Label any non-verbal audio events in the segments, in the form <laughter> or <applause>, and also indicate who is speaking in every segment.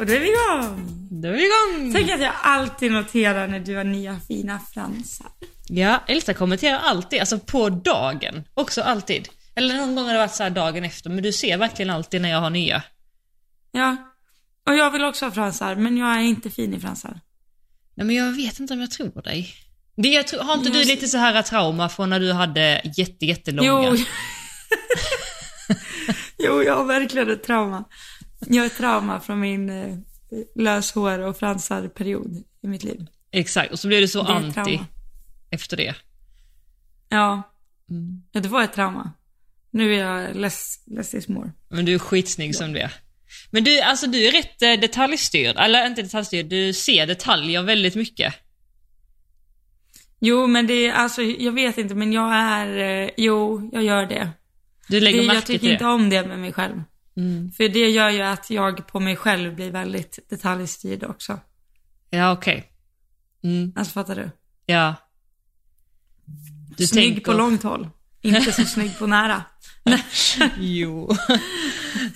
Speaker 1: Och då är vi igång!
Speaker 2: Då är vi igång!
Speaker 1: Tänk att jag alltid noterar när du har nya fina fransar.
Speaker 2: Ja, Elsa kommenterar alltid, alltså på dagen. Också alltid. Eller någon gång har det varit så här dagen efter, men du ser verkligen alltid när jag har nya.
Speaker 1: Ja. Och jag vill också ha fransar, men jag är inte fin i fransar.
Speaker 2: Nej men jag vet inte om jag tror dig. Det, jag tror, har inte
Speaker 1: Jag
Speaker 2: du
Speaker 1: ser-
Speaker 2: lite så här trauma från när du hade jätte, jättelånga?
Speaker 1: Jo. <laughs> jo, jag har verkligen ett trauma. <laughs> Jag har ett trauma från min eh, löshår och fransar-period i mitt liv.
Speaker 2: Exakt, och så blev du så anti
Speaker 1: trauma.
Speaker 2: efter det.
Speaker 1: Ja.
Speaker 2: Mm.
Speaker 1: ja, det var ett trauma. Nu är jag less, less is more.
Speaker 2: Men du är skitsnygg som det är. Men du, alltså du är rätt eh, detaljstyrd, eller inte detaljstyrd, du ser detaljer väldigt mycket.
Speaker 1: Jo, men det är alltså, jag vet inte, men jag är, eh, jo, jag gör det.
Speaker 2: Du lägger
Speaker 1: det
Speaker 2: märke
Speaker 1: jag tycker
Speaker 2: till det.
Speaker 1: inte om det med mig själv.
Speaker 2: Mm.
Speaker 1: För det gör ju att jag på mig själv blir väldigt detaljstyrd också.
Speaker 2: Ja, okej. Mm,
Speaker 1: Alltså fattar du?
Speaker 2: ja. Du
Speaker 1: snygg
Speaker 2: tänker-
Speaker 1: på långt håll. Inte så snygg på nära. <laughs>
Speaker 2: Jo.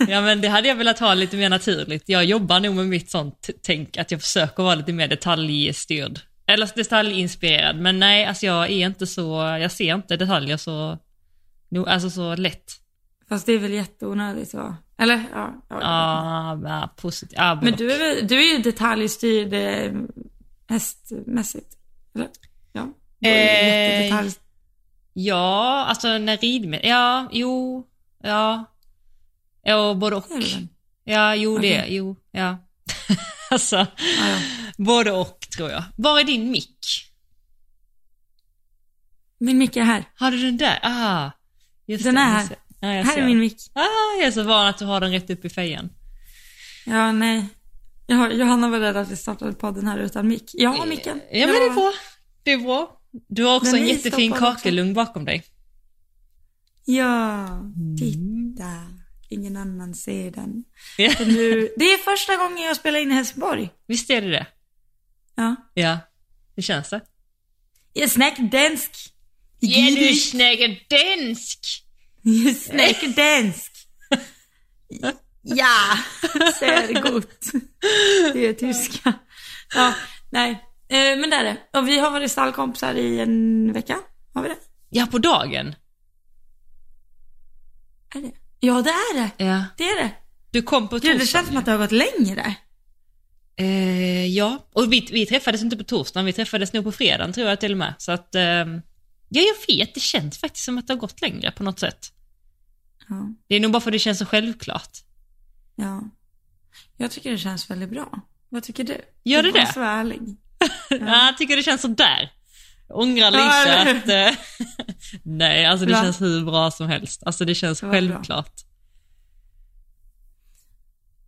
Speaker 2: ja men det hade jag velat ha lite mer naturligt. Jag jobbar nog med mitt sånt tänk att jag försöker vara lite mer detaljstyrd. Eller detaljinspirerad. Men nej, alltså jag är inte så, jag ser inte detaljer så, alltså så lätt.
Speaker 1: Fast det är väl jätteonödigt va? Eller? Ja. ja.
Speaker 2: Ah, ja, positivt. Ah,
Speaker 1: Men du är, väl, du är ju detaljstyrd eh, hästmässigt. Eller? Ja. Du är ju
Speaker 2: Eh. Ja, alltså när ridmed... Ja, jo, ja. Ja, både och.
Speaker 1: Det det?
Speaker 2: Ja, jo det,
Speaker 1: Okej.
Speaker 2: jo, ja. <laughs> alltså,
Speaker 1: Ja, ja.
Speaker 2: både och tror jag. Var är din mick?
Speaker 1: Min mick är här.
Speaker 2: Har du den där? Ah, just
Speaker 1: Den
Speaker 2: det,
Speaker 1: är här.
Speaker 2: Ja, jag
Speaker 1: Här är min mick.
Speaker 2: Ah, jag är så van att du har den rätt upp i fejan.
Speaker 1: Ja, nej. Ja, Johanna var rädd att vi startade podden här utan mick. Jag har micken.
Speaker 2: Ja, men det är bra. Det är bra. Du har också
Speaker 1: Den
Speaker 2: en jättefin kakelugn bakom dig.
Speaker 1: Ja,
Speaker 2: Mm.
Speaker 1: titta. Ingen annan ser den.
Speaker 2: Ja.
Speaker 1: Nu, det är första gången jag spelar in i Helsingborg.
Speaker 2: Visst är det det?
Speaker 1: Ja.
Speaker 2: Ja. Hur känns det?
Speaker 1: Jag snackar dansk.
Speaker 2: Ja, du snackar dansk!
Speaker 1: Jag snackar dansk. Ja, sehr gut. Det är tyska. Ja, nej. Eh, Men det är det. Och vi har varit stallkompisar i en vecka. Har vi det?
Speaker 2: Ja, på dagen.
Speaker 1: Är det? Ja, det är det.
Speaker 2: Ja.
Speaker 1: Det är det.
Speaker 2: Du kom på
Speaker 1: Gud, det
Speaker 2: torsdagen.
Speaker 1: känns som att det har gått längre.
Speaker 2: Eh, ja, och vi, vi träffades inte på torsdagen, vi träffades nog på fredagen tror jag till och med. Så att, ehm, ja jag vet, det känns faktiskt som att det har gått längre på något sätt.
Speaker 1: Ja,
Speaker 2: Det är nog bara för att det känns så självklart.
Speaker 1: ja. Jag tycker det känns väldigt bra. Vad tycker du?
Speaker 2: Gör det det?
Speaker 1: så ärlig. <laughs>
Speaker 2: Ja. jag tycker det känns sådär. Jag ångrar
Speaker 1: Ja,
Speaker 2: lite
Speaker 1: eller
Speaker 2: att... Eh, <laughs> nej, alltså det
Speaker 1: Va?
Speaker 2: känns hur bra som helst. Alltså det känns
Speaker 1: Det var bra.
Speaker 2: självklart,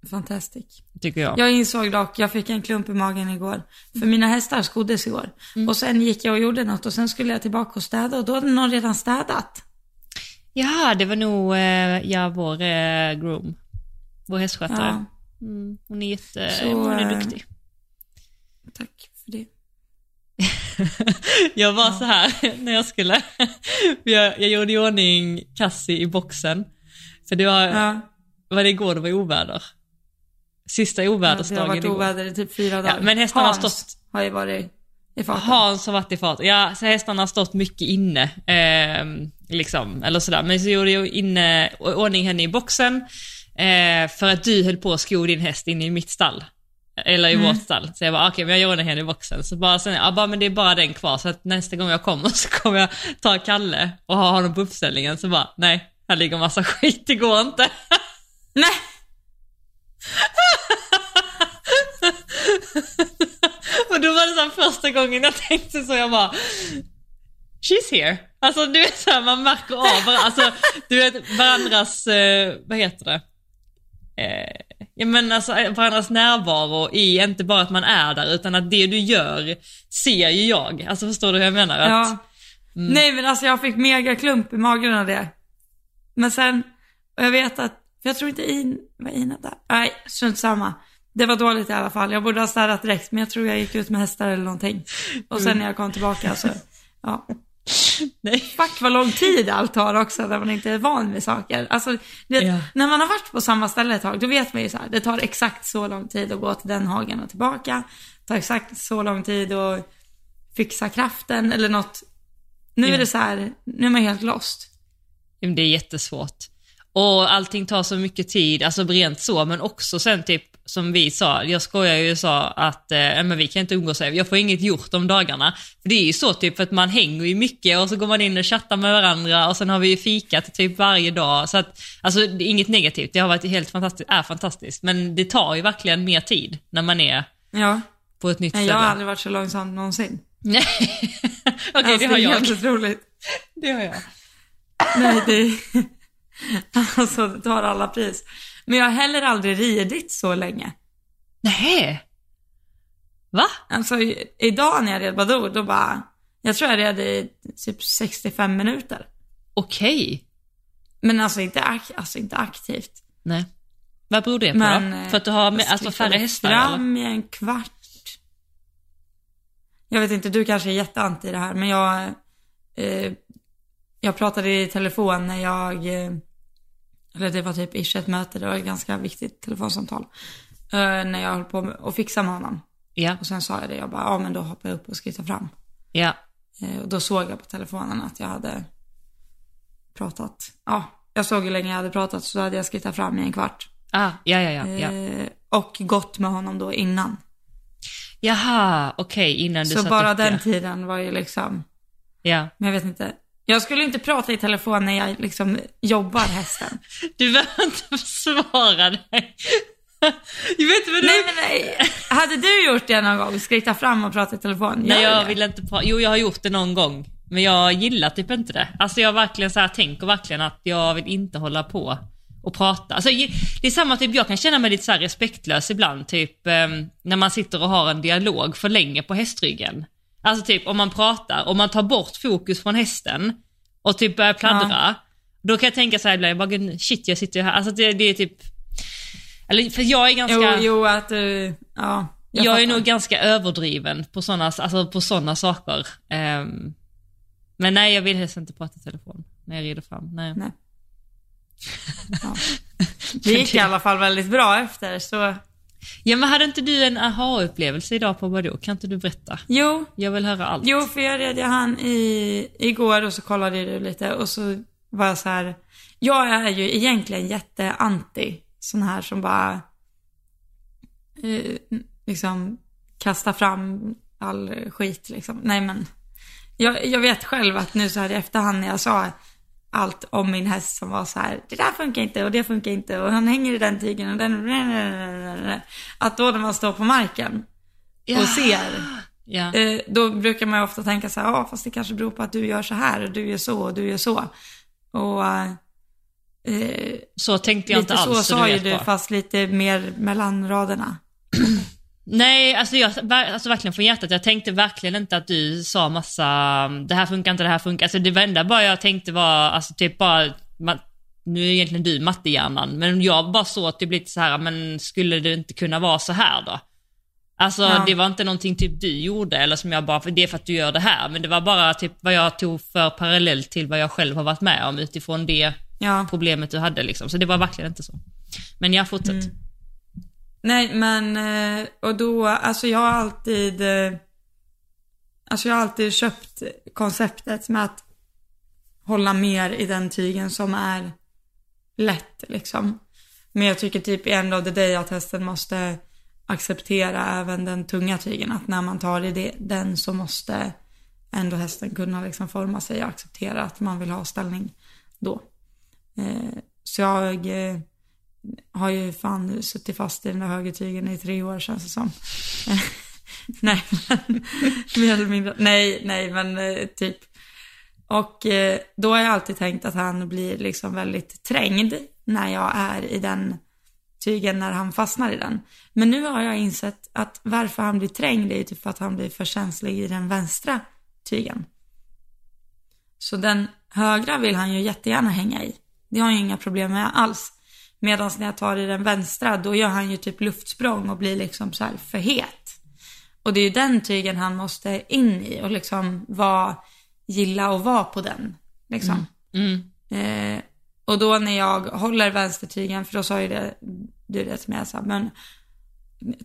Speaker 1: Fantastiskt.
Speaker 2: tycker jag.
Speaker 1: Jag insåg dock, jag fick en klump i magen igår. För mina hästar skoddes igår. Och sen gick jag och gjorde något och sen skulle jag tillbaka och städa och då hade någon redan städat.
Speaker 2: Ja, det var nog, eh, ja, vår eh, groom. Vår hästskötare.
Speaker 1: Ja,
Speaker 2: Mm, hon är jätte,
Speaker 1: Så,
Speaker 2: hon är
Speaker 1: eh,
Speaker 2: duktig.
Speaker 1: tack för det. <laughs>
Speaker 2: Jag var så här <laughs> när jag skulle, <laughs> jag, jag gjorde i ordning Cassie i boxen. För det var,
Speaker 1: Ja,
Speaker 2: var det igår det var oväder? Sista
Speaker 1: ja, det
Speaker 2: ovädersdagen
Speaker 1: har varit
Speaker 2: igår.
Speaker 1: oväder i typ fyra dagar.
Speaker 2: men hästarna har stått-
Speaker 1: har ju varit i farten.
Speaker 2: Hans har varit i fart. Ja, så hästarna har stått mycket inne. ehm, liksom, eller sådär. Men så gjorde jag inne, ordning henne i boxen. eh, för att du höll på att sko din häst inne i mitt stall. Eller i
Speaker 1: Mm.
Speaker 2: vårt stall. Så jag bara, okej men jag gör ordning henne i boxen. Så bara sen, ja bara men det är bara den kvar. Så att nästa gång jag kommer <laughs> så kommer jag ta Kalle och ha honom på uppställningen. Så bara, nej, här ligger massa skit, det går inte.
Speaker 1: Nej! <laughs> <laughs>
Speaker 2: Och då var det så första gången jag tänkte så, jag bara She's here. Alltså du vet såhär, man märker av varandra, alltså du vet varandras, eh, vad heter det? Eh, ja men alltså eh, varandras närvaro i inte bara att man är där utan att det du gör ser ju jag. Alltså förstår du hur jag menar? Att,
Speaker 1: Ja. Nej men alltså jag fick mega klump i magen av det. Men sen, och jag vet att, för jag tror inte In, var Ina där? Nej, strunt samma. Det var dåligt i alla fall. Jag borde ha städat direkt men jag tror jag gick ut med hästar eller någonting. Och sen när jag kom tillbaka så, ja.
Speaker 2: Nej.
Speaker 1: Fuck vad lång tid allt tar också när man inte är van vid saker. Alltså, det,
Speaker 2: Ja.
Speaker 1: när man har varit på samma ställe ett tag, då vet man ju så här, det tar exakt så lång tid att gå till den hagen och tillbaka. Det tar exakt så lång tid att fixa kraften eller något. Nu
Speaker 2: Ja.
Speaker 1: är det så här, nu är man helt lost.
Speaker 2: Det är jättesvårt. Och allting tar så mycket tid, alltså rent så, men också sen typ som vi sa, jag skojar ju och sa att eh, men vi kan inte umgås, jag får inget gjort om dagarna. För det är ju så typ för att man hänger ju mycket och så går man in och chattar med varandra och sen har vi ju fikat typ varje dag. Så att, alltså det är inget negativt, det har varit helt fantastiskt, är fantastiskt. Men det tar ju verkligen mer tid när man är
Speaker 1: Ja,
Speaker 2: på ett nytt ställe.
Speaker 1: jag har aldrig varit så långsam någonsin.
Speaker 2: Nej. <laughs> Okej,
Speaker 1: Alltså,
Speaker 2: det har
Speaker 1: är
Speaker 2: jag.
Speaker 1: helt otroligt.
Speaker 2: Det har jag.
Speaker 1: Nej, det... <laughs> Alltså, det tar alla pris. Men jag har heller aldrig ridit så länge.
Speaker 2: Nej. Va?
Speaker 1: Alltså idag när jag red Badoo, då bara, jag tror jag red i typ 65 minuter.
Speaker 2: Okej.
Speaker 1: Men alltså inte, ak- alltså inte aktivt.
Speaker 2: Nej. Vad beror det på
Speaker 1: Men,
Speaker 2: då?
Speaker 1: eh,
Speaker 2: För att du har med, alltså färre hästar eller?
Speaker 1: fram i en kvart. Jag vet inte, du kanske är jätteanti det här, men jag, eh, jag pratade i telefon när jag, eh, eller det var typ ish ett möte, det var ett ganska viktigt telefonsamtal. Eh, när jag höll på med att fixa med honom.
Speaker 2: Ja,
Speaker 1: Och sen sa jag det, jag bara, ja men då hoppar jag upp och skrittar fram.
Speaker 2: ja.
Speaker 1: Eh, och då såg jag på telefonen att jag hade pratat. Ja, jag såg hur länge jag hade pratat så hade jag skrittat fram i en kvart.
Speaker 2: Ah, ja, ja, ja. ja.
Speaker 1: Eh, och gått med honom då innan.
Speaker 2: Jaha, okej, innan du
Speaker 1: Så
Speaker 2: satt
Speaker 1: bara
Speaker 2: upp
Speaker 1: den
Speaker 2: det.
Speaker 1: tiden var ju liksom,
Speaker 2: Ja.
Speaker 1: men jag vet inte. Jag skulle inte prata i telefon när jag liksom jobbar hästen.
Speaker 2: Du behöver inte försvara dig. Jag vet vad du...
Speaker 1: nej men nej. Hade du gjort det någon gång? Skritta fram och prata i telefon?
Speaker 2: Nej,
Speaker 1: Gör
Speaker 2: jag
Speaker 1: det.
Speaker 2: vill inte prata. Jo, jag har gjort det någon gång. Men jag gillar typ inte det. Alltså jag verkligen så här, tänker verkligen att jag vill inte hålla på och prata. Alltså, det är samma typ, jag kan känna mig lite så respektlös ibland, typ ehm, när man sitter och har en dialog för länge på hästryggen. Alltså typ om man pratar, om man tar bort fokus från hästen och typ börjar pladdra. Då kan jag tänka så här ibland, jag bara, "Gud, shit jag sitter ju här. Alltså det, det är typ, eller för jag är ganska...
Speaker 1: Jo, jo att du, ja.
Speaker 2: Jag, är
Speaker 1: fattar.
Speaker 2: nog ganska överdriven på sådana alltså på såna saker. Ehm, men nej, jag vill helst inte prata i telefon när jag rider fram. Nej.
Speaker 1: Nej. <laughs> Ja. Det gick i alla fall väldigt bra efter så,
Speaker 2: Ja, men hade inte du en aha-upplevelse idag på Badoo? Kan inte du berätta?
Speaker 1: jo,
Speaker 2: Jag vill höra allt.
Speaker 1: Jo, för jag red ju han i, igår och så kollade du lite och så var jag så här. Jag är ju egentligen jätteanti sån här som bara eh, liksom kastar fram all skit liksom. Nej men, jag, jag vet själv att nu så här i efterhand när jag sa allt om min häst som var så här, det där funkar inte och det funkar inte och han hänger i den tygen och den, att då när man står på marken
Speaker 2: Ja.
Speaker 1: och ser
Speaker 2: Ja.
Speaker 1: Eh, då brukar man ofta tänka så här, ja fast det kanske beror på att du gör så här och du gör så och du gör så. Och eh,
Speaker 2: Så tänkte jag
Speaker 1: lite
Speaker 2: inte alls, så
Speaker 1: sa ju du fast lite mer mellan raderna.
Speaker 2: Nej, alltså, jag, alltså verkligen från hjärtat. Jag tänkte verkligen inte att du sa massa, det här funkar inte, det här funkar. Alltså det enda bara jag tänkte var, alltså typ bara, ma- nu är egentligen du mattehjärnan, men jag bara såg att det blir lite så här, men skulle det inte kunna vara så här då? Alltså
Speaker 1: Ja.
Speaker 2: det var inte någonting typ du gjorde eller som jag bara, för det är för att du gör det här, men det var bara typ vad jag tog för parallellt till vad jag själv har varit med om utifrån det
Speaker 1: Ja.
Speaker 2: problemet du hade liksom. Så det var verkligen inte så. Men jag fortsätt.
Speaker 1: Mm. Nej men, eh, och då, alltså jag har alltid, eh, alltså jag har alltid köpt konceptet med att hålla mer i den tygen som är lätt liksom. Men jag tycker typ i end of the day att hästen måste acceptera även den tunga tygen. Att när man tar i det, den så måste ändå hästen kunna liksom forma sig och acceptera att man vill ha ställning då. Eh, så jag eh, har ju fan suttit fast i den där högertygen i tre år känns det som. <laughs> nej, men mer eller mindre. Nej, nej, men eh, typ. Och eh, då har jag alltid tänkt att han blir liksom väldigt trängd när jag är i den tygen när han fastnar i den. Men nu har jag insett att varför han blir trängd är ju typ för att han blir för känslig i den vänstra tygen. Så den högra vill han ju jättegärna hänga i. Det har han ju inga problem med alls. Medan när jag tar i den vänstra, då gör han ju typ luftsprång och blir liksom så här för het. Och det är ju den tygen han måste in i och liksom vara gilla att vara på den. Liksom.
Speaker 2: Mm.
Speaker 1: Eh, och då när jag håller vänstertygen, för då sa ju det, du det till mig, så här, men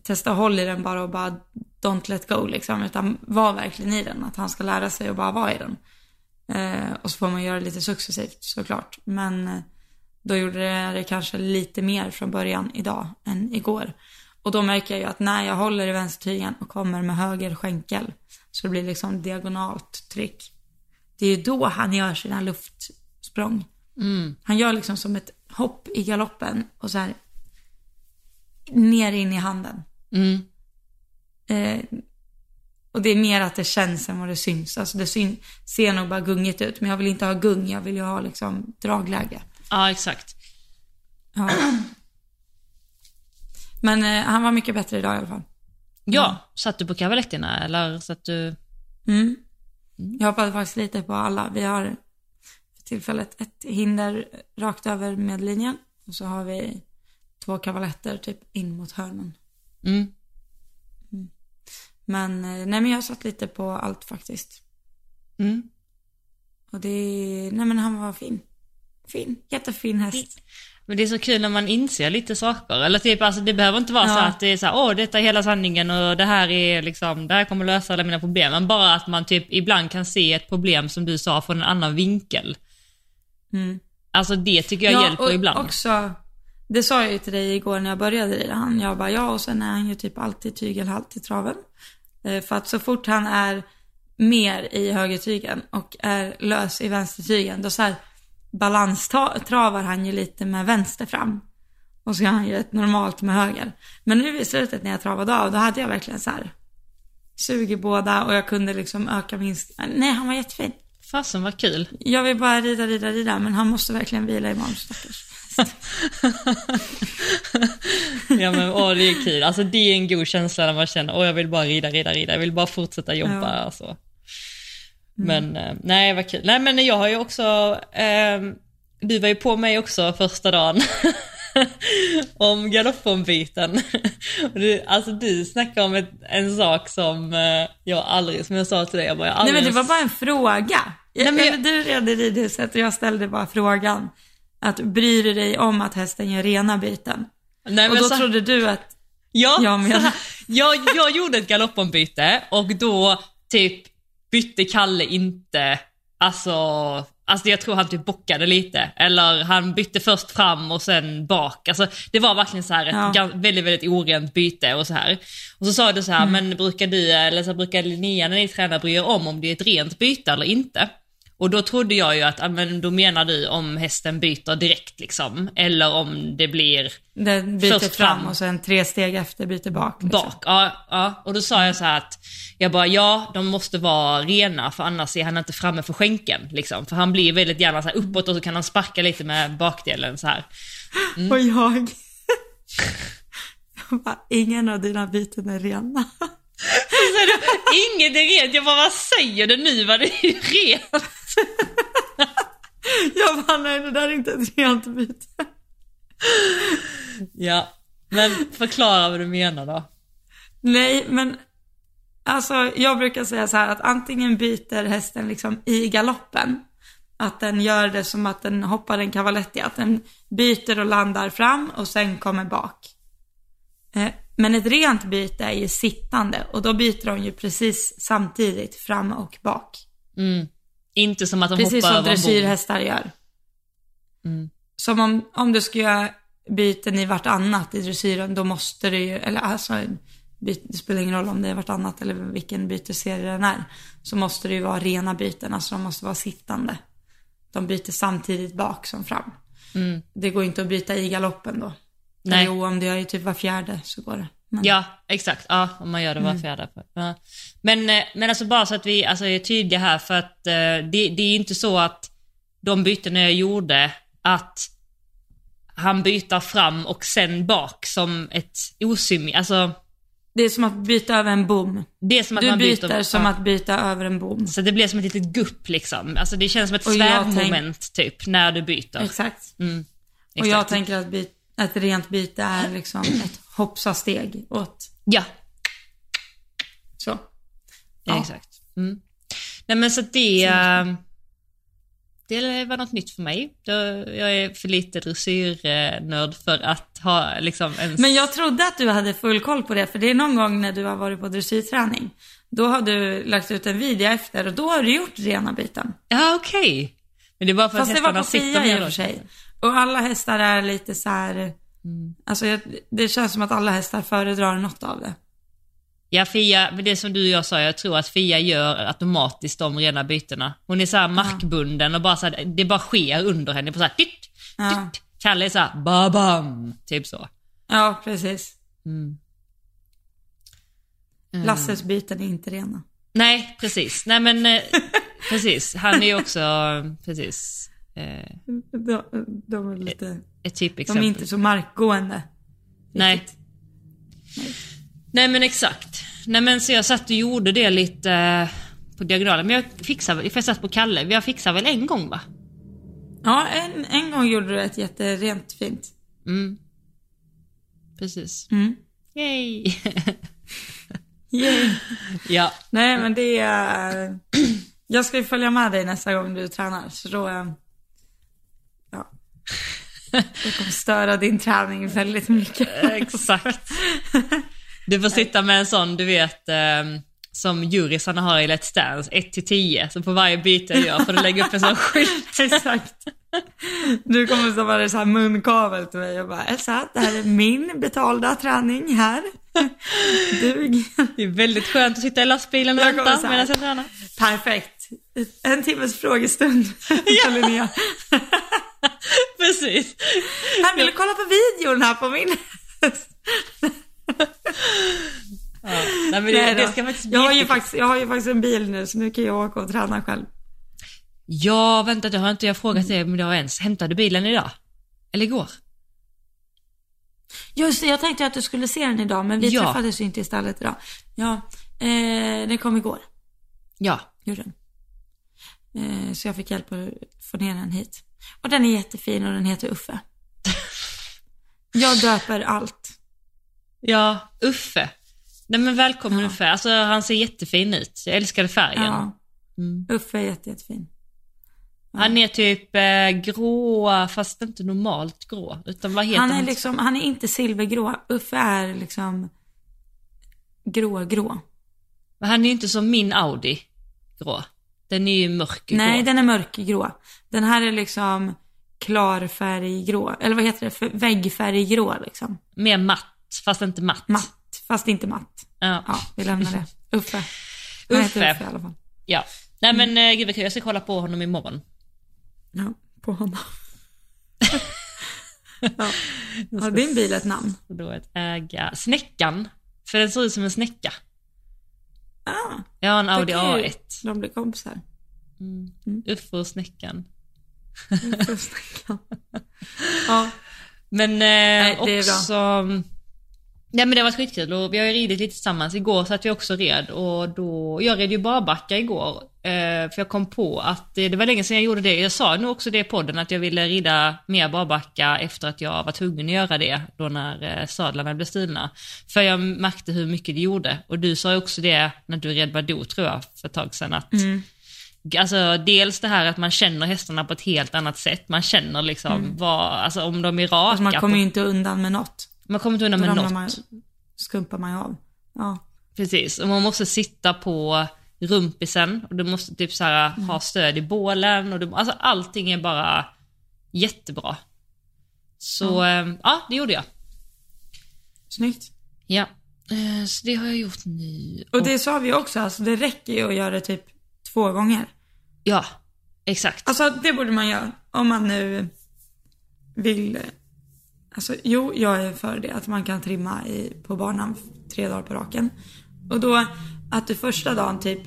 Speaker 1: testa håll i den bara och bara don't let go liksom, utan var verkligen i den. Att han ska lära sig att bara vara i den. Eh, och så får man göra det lite successivt såklart. Men eh, då gjorde det, det kanske lite mer från början idag än igår. Och då märker jag ju att när jag håller i vänstertygen och kommer med höger skänkel så det blir liksom diagonalt tryck. Det är ju då han gör sina luftsprång.
Speaker 2: Mm.
Speaker 1: Han gör liksom som ett hopp i galoppen och så här ner in i handen.
Speaker 2: Mm.
Speaker 1: Eh, och det är mer att det känns än vad det syns. Alltså det syn, ser nog bara gungigt ut, men jag vill inte ha gung, jag vill ju ha liksom dragläge.
Speaker 2: Ja, exakt.
Speaker 1: Ja. Men eh, han var mycket bättre idag i alla fall.
Speaker 2: Ja, satt du på cavaletterna eller satt du...
Speaker 1: Mm. Jag hoppade faktiskt lite på alla. Vi har för tillfället ett hinder rakt över medlinjen och så har vi två kavaletter typ in mot hörnen.
Speaker 2: Mm.
Speaker 1: Men eh, nej men jag satt lite på allt faktiskt.
Speaker 2: Mm.
Speaker 1: Och det, nej men han var fin. Fin, jättefin häst.
Speaker 2: Men det är så kul när man inser lite saker. Eller typ, alltså det behöver inte vara så
Speaker 1: Ja.
Speaker 2: att det är så här, åh detta är hela sanningen och det här är liksom, det här kommer lösa alla mina problem. Men bara att man typ ibland kan se ett problem som du sa från en annan vinkel.
Speaker 1: Mm.
Speaker 2: Alltså det tycker jag hjälper
Speaker 1: och
Speaker 2: ibland.
Speaker 1: också, det sa jag ju till dig igår när jag började rida han. Jag bara ja och sen är han ju typ alltid tygelhalt i traven. Eh, För att så fort han är mer i högertygen och är lös i vänstertygen, då så här balanstravar han ju lite med vänster fram. Och så gör han ju ett normalt med höger. Men nu i slutet när jag travade av, då hade jag verkligen så här sug i båda och jag kunde liksom öka min... Nej, han var jättefin.
Speaker 2: Fasen vad kul.
Speaker 1: Jag vill bara rida, rida, rida, men han måste verkligen vila imorgon, stackars. <laughs>
Speaker 2: ja men åh det är kul. Alltså det är en god känsla när man känner, åh jag vill bara rida, rida, rida. Jag vill bara fortsätta jobba.
Speaker 1: Ja.
Speaker 2: Alltså. Men eh, nej vad kul. Nej men jag har ju också, ehm, du var ju på mig också första dagen. <laughs> om <laughs> du, alltså du snackar om ett, en sak som eh, jag aldrig, som jag sa till dig, jag bara, jag
Speaker 1: Nej
Speaker 2: aldrig
Speaker 1: men det var bara en fråga. Jag,
Speaker 2: Nej, men
Speaker 1: Du red i ridhuset och jag ställde bara frågan. Att bryr du dig om att hästen gör rena byten?
Speaker 2: Nej,
Speaker 1: Och då
Speaker 2: så-
Speaker 1: trodde du att,
Speaker 2: Ja,
Speaker 1: Jag
Speaker 2: här, jag, jag gjorde ett galoppombyte och då typ bytte Kalle inte, alltså, alltså jag tror han typ bockade lite. Eller han bytte först fram och sen bak. Alltså det var verkligen så här ett
Speaker 1: Ja.
Speaker 2: väldigt, väldigt orent byte och så här. Och så sa du så här, men brukar du, eller så brukar Linnea när ni tränar bry er om om det är ett rent byte eller inte? Och då trodde jag ju att, men då menar du om hästen byter direkt liksom, eller om det blir
Speaker 1: det byter
Speaker 2: Först
Speaker 1: fram.
Speaker 2: fram.
Speaker 1: och sen tre steg efter byter bak. Liksom.
Speaker 2: Bak, ja, ja. Och då sa jag så här att, jag bara ja, de måste vara rena för annars är han inte framme för skänken. Liksom. För han blir väldigt gärna så här uppåt och så kan han sparka lite med bakdelen så här.
Speaker 1: Och jag, jag <laughs> bara, ingen av dina byten är rena.
Speaker 2: Så säger du, inget är rent, jag bara vad säger du nu? Vad det är <laughs> rent. <laughs>
Speaker 1: Jag bara, nej det där är inte ett rent byte.
Speaker 2: Ja, men förklara vad du menar då.
Speaker 1: Nej, men alltså jag brukar säga så här att antingen byter hästen liksom i galoppen. Att den gör det som att den hoppar en cavaletti, att den byter och landar fram och sen kommer bak. Eh, Men ett rent byte är ju sittande och då byter de ju precis samtidigt fram och bak.
Speaker 2: Mm. Inte som att de
Speaker 1: Precis
Speaker 2: hoppar
Speaker 1: som
Speaker 2: över en bom.
Speaker 1: dressyrhästar gör.
Speaker 2: Mm.
Speaker 1: Som om, om du ska göra byten i vartannat i dressyren, då måste du ju, eller alltså, byt, det spelar ingen roll om det är vartannat eller vilken bytesserie den är. Så måste det ju vara rena byten, alltså de måste vara sittande. De byter samtidigt bak som fram.
Speaker 2: Mm.
Speaker 1: Det går inte att byta i galoppen då.
Speaker 2: Nej.
Speaker 1: Jo, om du gör ju typ var fjärde så går det. Men,
Speaker 2: Ja, exakt. Ja, om man gör det
Speaker 1: Mm.
Speaker 2: var fjärde. Ja. Men, eh, men alltså bara så att vi alltså, är tydliga här för att eh, det, det är inte så att de bytena jag gjorde, att han byter fram och sen bak som ett osymmetriskt, alltså
Speaker 1: Det är som att byta över en bom.
Speaker 2: det är som att
Speaker 1: Du
Speaker 2: man
Speaker 1: byter,
Speaker 2: byter,
Speaker 1: som
Speaker 2: ja.
Speaker 1: att byta över en bom.
Speaker 2: Så det blir som ett litet gupp liksom. Alltså det känns som ett
Speaker 1: jag
Speaker 2: svävmoment typ, när du byter.
Speaker 1: Exakt.
Speaker 2: Mm,
Speaker 1: Och jag
Speaker 2: exakt.
Speaker 1: tänker att ett rent byte är liksom ett hoppsa-steg åt
Speaker 2: Ja,
Speaker 1: så.
Speaker 2: Ja.
Speaker 1: Ja.
Speaker 2: Exakt. Mm. Nej men så det, eh, det var något nytt för mig. Jag är för lite dressyrnörd för att ha liksom en...
Speaker 1: Men jag trodde att du hade full koll på det, för det är någon gång när du har varit på dressyrträning. Då har du lagt ut en video efter och då har du gjort rena biten.
Speaker 2: Ja okej. Men det bara för
Speaker 1: Fast
Speaker 2: att
Speaker 1: det var
Speaker 2: hästarna
Speaker 1: på
Speaker 2: sitter
Speaker 1: Fia i
Speaker 2: ner
Speaker 1: och för sig. Och alla hästar är lite så här. Alltså jag, det känns som att alla hästar föredrar något av det.
Speaker 2: Ja Fia, men det som du och jag sa, jag tror att Fia gör automatiskt de rena bytena. Hon är så här markbunden och bara så här, det bara sker under henne på så här, titt,
Speaker 1: Ja.
Speaker 2: titt. Kalle är så här, babam, typ så.
Speaker 1: Ja, precis.
Speaker 2: Mm.
Speaker 1: Lasses byten är inte rena.
Speaker 2: Nej, precis. Nej men, eh, precis. Han är ju också, precis, eh,
Speaker 1: De, de är lite,
Speaker 2: ett
Speaker 1: de
Speaker 2: typexempel.
Speaker 1: är inte så markgående.
Speaker 2: Nej.
Speaker 1: riktigt.
Speaker 2: Nej men exakt. Nej men så jag satt och gjorde det lite eh, på diagonalen. Men jag fixade, för jag satt på Kalle, jag fixade väl en gång va?
Speaker 1: Ja, en, en gång gjorde du ett jätterent fint.
Speaker 2: Mm. Precis.
Speaker 1: Mm.
Speaker 2: Yay! <laughs>
Speaker 1: Yay. <laughs>
Speaker 2: ja.
Speaker 1: Nej, men det är... Jag ska ju följa med dig nästa gång du tränar, så då... Ja. Jag kommer störa din träning väldigt mycket.
Speaker 2: Exakt. <laughs> Du får sitta med en sån, du vet, eh, som jurisarna har i Let's Dance, 1 till 10. Så på varje byte jag gör får du lägga upp en sån skylt. <laughs>
Speaker 1: Exakt. Du kommer så vara så här munkavel till mig och bara Elsa, det här är min betalda träning här. <laughs> Du.
Speaker 2: Det är väldigt skönt att sitta i lastbilen och vänta medan jag tränar.
Speaker 1: Perfekt. En timmes frågestund Linnea.
Speaker 2: Precis.
Speaker 1: Han ville kolla på videon här på min
Speaker 2: Ja. Nej, men det, det ska faktiskt
Speaker 1: jag, har ju faktiskt, jag har ju faktiskt en bil nu så nu kan jag åka och träna själv.
Speaker 2: Ja, vänta, det har inte jag frågat dig om idag ens. Hämtade du bilen idag? Eller igår?
Speaker 1: Just det, jag tänkte att du skulle se den idag men vi
Speaker 2: Ja.
Speaker 1: träffades ju inte istället idag. Ja, eh, den kom igår.
Speaker 2: Ja.
Speaker 1: Gjorde den. Eh, så jag fick hjälp att få ner den hit. Och den är jättefin och den heter Uffe. Jag döper allt.
Speaker 2: Ja, Uffe. Nej men välkommen
Speaker 1: Ja.
Speaker 2: Uffe. Alltså han ser jättefin ut. Jag älskade färgen.
Speaker 1: Ja.
Speaker 2: Mm.
Speaker 1: Uffe är jätte, jättefin.
Speaker 2: Han är typ eh, grå, fast inte normalt grå. Utan vad heter
Speaker 1: Han
Speaker 2: han?
Speaker 1: är liksom, han är inte silvergrå. Uffe är liksom grå-grå.
Speaker 2: Men Han är ju inte som min Audi grå. Den är ju mörkgrå.
Speaker 1: Nej, den är mörkgrå. Den här är liksom klarfärggrå. Eller vad heter det? Väggfärggrå liksom.
Speaker 2: Mer matt, fast inte matt.
Speaker 1: Matt, fast inte matt.
Speaker 2: Ja.
Speaker 1: Ja, vi lämnar det. Uffe. Han
Speaker 2: Uffe.
Speaker 1: heter Uffe i alla fall.
Speaker 2: ja. Nej men eh, gud jag ska kolla på honom imorgon.
Speaker 1: Ja, på honom. <laughs> ja. Har din bil ett namn?
Speaker 2: Då ett äga... Snäckan. För den ser ut som en snäcka.
Speaker 1: Ah,
Speaker 2: Jag har en Audi
Speaker 1: då kan ju
Speaker 2: A1.
Speaker 1: De blir kompisar.
Speaker 2: Uffe och snäckan.
Speaker 1: Uffe och Snäckan. <laughs> ja,
Speaker 2: Men eh,
Speaker 1: bra.
Speaker 2: också... Nej men det varit skitkul och vi har ju ridit lite tillsammans. Igår satt vi också red och då... Jag red ju barbacka igår. Eh, för jag kom på att det, var länge sedan jag gjorde det. Jag sa nog också det i podden att jag ville rida mer barbacka efter att jag var tvungen att göra det då när eh, sadlarna blev stulna. För jag märkte hur mycket det gjorde. Och du sa också det när du red Badoo tror jag för ett tag sedan att
Speaker 1: Mm.
Speaker 2: Alltså dels det här att man känner hästarna på ett helt annat sätt. Man känner liksom vad, alltså om de är raka.
Speaker 1: alltså man kommer ju inte undan med något.
Speaker 2: man kommer inte undan med något.
Speaker 1: man, skumpar man ju av. Ja.
Speaker 2: Precis, och man måste sitta på rumpisen och du måste typ så här
Speaker 1: Mm.
Speaker 2: ha stöd i bålen och du, alltså allting är bara jättebra. Så eh, ja, det gjorde jag.
Speaker 1: Snyggt.
Speaker 2: Ja, eh, så det har jag gjort nu.
Speaker 1: Och det sa vi också, alltså det räcker ju att göra det typ två gånger.
Speaker 2: Ja, exakt.
Speaker 1: Alltså det borde man göra om man nu vill. Alltså jo, jag är för det att man kan trimma i, på banan tre dagar på raken. Och då att du första dagen typ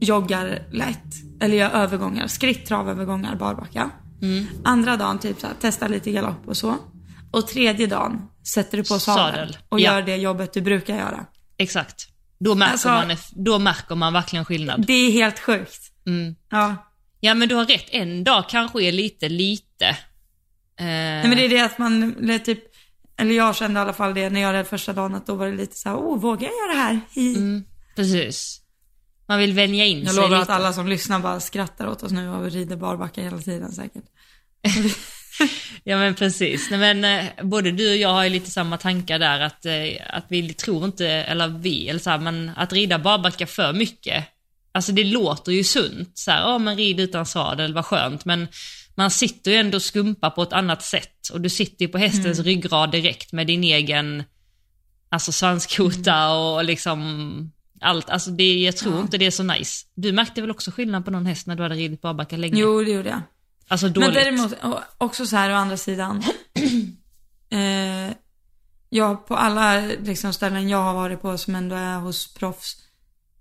Speaker 1: joggar lätt eller gör övergångar, skritt, travövergångar, barbacka. Andra dagen typ så här, testa lite galopp och så. Och tredje dagen sätter du på sadel,
Speaker 2: Sadel,
Speaker 1: och
Speaker 2: ja.
Speaker 1: gör det jobbet du brukar göra.
Speaker 2: Exakt. Då märker,
Speaker 1: Alltså-
Speaker 2: man, då märker man verkligen skillnad.
Speaker 1: Det är helt sjukt.
Speaker 2: Mm.
Speaker 1: Ja.
Speaker 2: Ja men du har rätt, en dag kanske är lite lite. Eh,
Speaker 1: Nej men det är det att man, eller typ, eller jag kände i alla fall det när jag red första dagen att då var det lite så här, oh vågar jag göra det här?
Speaker 2: Mm, precis. Man vill vänja in
Speaker 1: Jag
Speaker 2: sig
Speaker 1: lovar
Speaker 2: lite.
Speaker 1: att alla som lyssnar bara skrattar åt oss nu och vi rider barbacka hela tiden säkert. <laughs>
Speaker 2: Ja men precis. Nej, men, eh, både du och jag har ju lite samma tankar där att, eh, att vi tror inte, eller vi, eller så här, men att rida barbacka för mycket. Alltså det låter ju sunt, så här, ja men rid utan sadel, vad skönt, men man sitter ju ändå och skumpar på ett annat sätt och du sitter ju på hästens ryggrad direkt med din egen, alltså svanskota och liksom allt, alltså det, jag tror
Speaker 1: Ja.
Speaker 2: inte det är så nice. Du märkte väl också skillnad på någon häst när du hade ridit barbacka länge?
Speaker 1: Jo, det gjorde jag.
Speaker 2: Alltså dåligt.
Speaker 1: Men däremot, också så här å andra sidan. <clears throat> eh, jag, på alla liksom, ställen jag har varit på som ändå är hos proffs.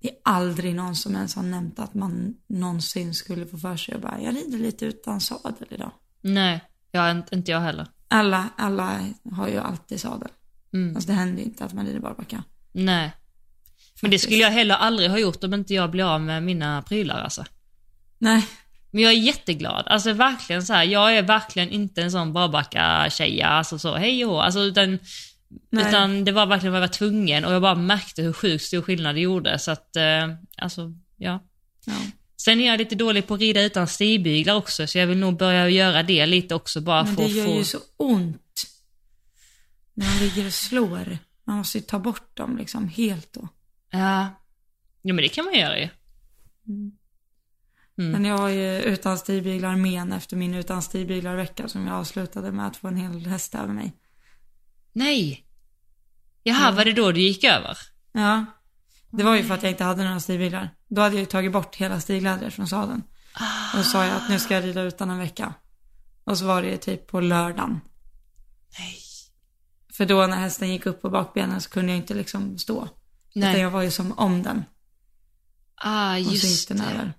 Speaker 1: Det är aldrig någon som ens har nämnt att man någonsin skulle få för sig att bara, jag rider lite utan sadel idag.
Speaker 2: Nej, jag, inte, inte jag heller.
Speaker 1: Alla, alla har ju alltid sadel.
Speaker 2: Mm.
Speaker 1: Alltså det händer ju inte att man rider barbacka.
Speaker 2: Nej. Men det skulle jag heller aldrig ha gjort om inte jag blev av med mina prylar alltså.
Speaker 1: Nej.
Speaker 2: Men jag är jätteglad. Alltså verkligen så här, jag är verkligen inte en sån barbacka-tjeja, alltså så hej och alltså utan,
Speaker 1: Nej.
Speaker 2: utan det var verkligen vad jag var tvungen och jag bara märkte hur sjukt stor skillnad det gjorde så att, eh, alltså ja.
Speaker 1: Ja.
Speaker 2: Sen är jag lite dålig på att rida utan stigbyglar också så jag vill nog börja göra det lite också bara
Speaker 1: Men
Speaker 2: för
Speaker 1: det
Speaker 2: att
Speaker 1: gör
Speaker 2: få...
Speaker 1: ju så ont. När man ligger och slår. Man måste ju ta bort dem liksom helt då.
Speaker 2: Ja. ja, men det kan man göra ju. Mm.
Speaker 1: Men jag har ju utan stigbyglar men efter min utan stigbyglar-vecka som jag avslutade med att få en hel häst över mig.
Speaker 2: Nej! Jaha, var det då du gick över?
Speaker 1: Ja. Det var ju för att jag inte hade några stigbyglar. Då hade jag ju tagit bort hela stiglädret från sadeln. Och så sa jag att nu ska jag rida utan en vecka. Och så var det ju typ på lördagen.
Speaker 2: Nej.
Speaker 1: För då när hästen gick upp på bakbenen så kunde jag inte liksom stå. Utan
Speaker 2: Nej.
Speaker 1: jag var ju som om den.
Speaker 2: Ah,
Speaker 1: Och så gick
Speaker 2: just
Speaker 1: den
Speaker 2: det.
Speaker 1: över.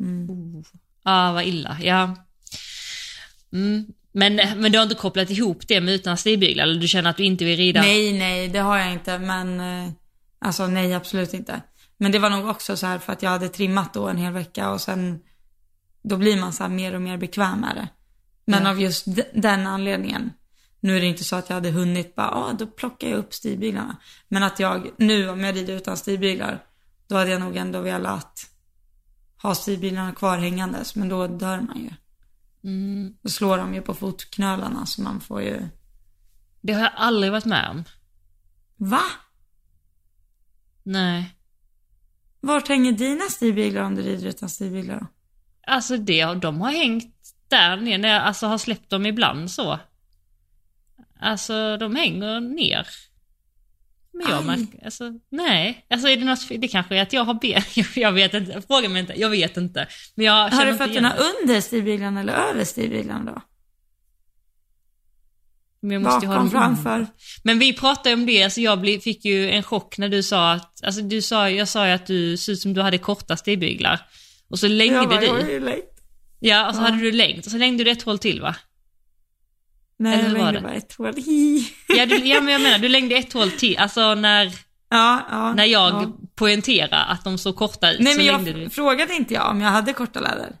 Speaker 1: Mm.
Speaker 2: Oh. Ah, vad illa. Ja. Mm. Men, men du har inte kopplat ihop det med utan stigbyglar? Eller du känner att du inte vill rida?
Speaker 1: Nej, nej, det har jag inte. Men, eh, alltså nej, absolut inte. Men det var nog också så här för att jag hade trimmat då en hel vecka och sen, då blir man så här mer och mer bekväm med det. Men
Speaker 2: Ja.
Speaker 1: av just den anledningen. Nu är det inte så att jag hade hunnit bara, ah, då plockar jag upp stigbyglarna. Men att jag, nu om jag rider utan stigbyglar, då hade jag nog ändå velat ha stigbyglarna kvar hängandes. Men då dör man ju.
Speaker 2: Mm.
Speaker 1: Då slår de ju på fotknölarna så man får ju,
Speaker 2: Det har jag aldrig varit med om.
Speaker 1: va?
Speaker 2: Nej.
Speaker 1: Vart hänger dina stigbyglar om du rider utan stigbyglar då?
Speaker 2: Alltså det, de har hängt där nere, när jag alltså har släppt dem ibland så. Alltså de hänger ner. Men jag märker, alltså nej. Alltså är det något, det kanske är att jag har ben, <laughs> jag, vet inte, fråga mig inte, jag vet inte. Men jag
Speaker 1: Har du fötterna under stigbyglarna eller över stigbyglarna då?
Speaker 2: Men jag måste ju ha
Speaker 1: Bakom,
Speaker 2: dem
Speaker 1: framför?
Speaker 2: Men vi pratade om det, alltså jag fick ju en chock när du sa att, alltså du sa, jag sa ju att du såg ut som du hade korta stigbyglar. Och så längde
Speaker 1: jag bara,
Speaker 2: du.
Speaker 1: jag är ju längd.
Speaker 2: Ja, och så
Speaker 1: Ja.
Speaker 2: hade du längt och så längde du ett hål till va?
Speaker 1: Nej,
Speaker 2: Eller
Speaker 1: jag
Speaker 2: hur
Speaker 1: längde bara ett hål. <laughs>
Speaker 2: Ja, du, ja men jag menar, du längde ett hål till, alltså när,
Speaker 1: Ja, ja.
Speaker 2: när jag
Speaker 1: ja.
Speaker 2: poängterade att de såg korta ut
Speaker 1: Nej
Speaker 2: så
Speaker 1: men jag
Speaker 2: du.
Speaker 1: frågade inte jag om jag hade korta läder.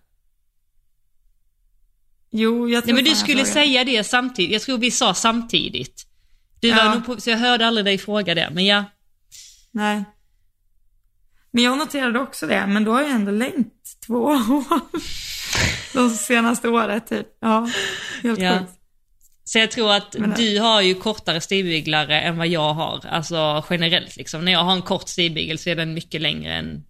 Speaker 1: Jo, jag tror
Speaker 2: Nej men du skulle säga det samtidigt, jag tror vi sa samtidigt. Du var
Speaker 1: Ja.
Speaker 2: nog på, så jag hörde aldrig dig fråga det, men ja.
Speaker 1: Nej. Men jag noterade också det, men då har jag ändå längt två <laughs> år. De senaste året typ. Ja, helt
Speaker 2: Ja.
Speaker 1: sjukt.
Speaker 2: Så jag tror att
Speaker 1: Men-
Speaker 2: du har ju kortare stigbyglare än vad jag har, alltså generellt liksom. När jag har en kort stigbygel så är den mycket längre än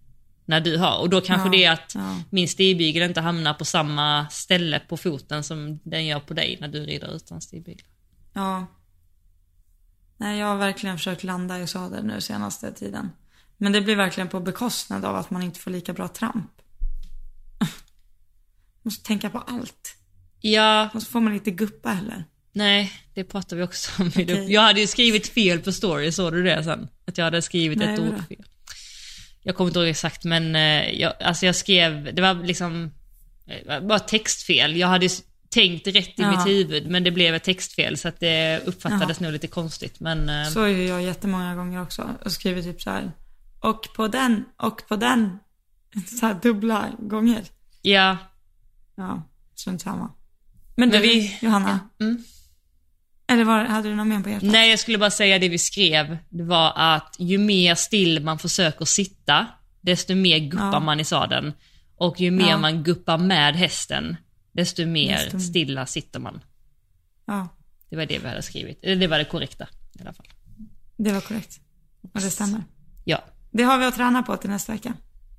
Speaker 2: när du har. Och då kanske
Speaker 1: Ja,
Speaker 2: det är att
Speaker 1: ja.
Speaker 2: min stigbygel inte hamnar på samma ställe på foten som den gör på dig när du rider utan stigbygel.
Speaker 1: Ja. Nej, jag har verkligen försökt landa i sadel nu senaste tiden. Men det blir verkligen på bekostnad av att man inte får lika bra tramp. <laughs> Måste tänka på allt.
Speaker 2: Ja,
Speaker 1: Och så får man inte guppa heller.
Speaker 2: Nej, det pratar vi också om.
Speaker 1: Okej. <laughs>
Speaker 2: Jag hade ju skrivit fel på story, såg du det sen? Att jag hade skrivit
Speaker 1: Nej,
Speaker 2: ett ord fel. Jag kommer inte ihåg exakt men eh, jag, alltså jag skrev, det var liksom eh, bara textfel. Jag hade tänkt rätt i
Speaker 1: Ja.
Speaker 2: mitt huvud men det blev ett textfel så att det uppfattades nog lite konstigt. Men eh,
Speaker 1: Så är ju jag jättemånga gånger också. Och skriver typ så här. Och på den, och på den. <laughs> Så här dubbla gånger.
Speaker 2: ja,
Speaker 1: Ja, strunt samma. Men
Speaker 2: Men
Speaker 1: du,
Speaker 2: vi-
Speaker 1: Johanna.
Speaker 2: mm.
Speaker 1: Eller var, hade du något mer på hjärtat?
Speaker 2: Nej, jag skulle bara säga det vi skrev. Det var att ju mer still man försöker sitta, desto mer guppar
Speaker 1: Ja.
Speaker 2: man i sadeln. Och ju mer
Speaker 1: Ja.
Speaker 2: man guppar med hästen, desto mer
Speaker 1: Desto-
Speaker 2: stilla sitter man.
Speaker 1: Ja,
Speaker 2: Det var det vi hade skrivit. Eller det var det korrekta i alla fall.
Speaker 1: det var korrekt. Och det stämmer.
Speaker 2: Ja.
Speaker 1: Det har vi att träna på till nästa vecka.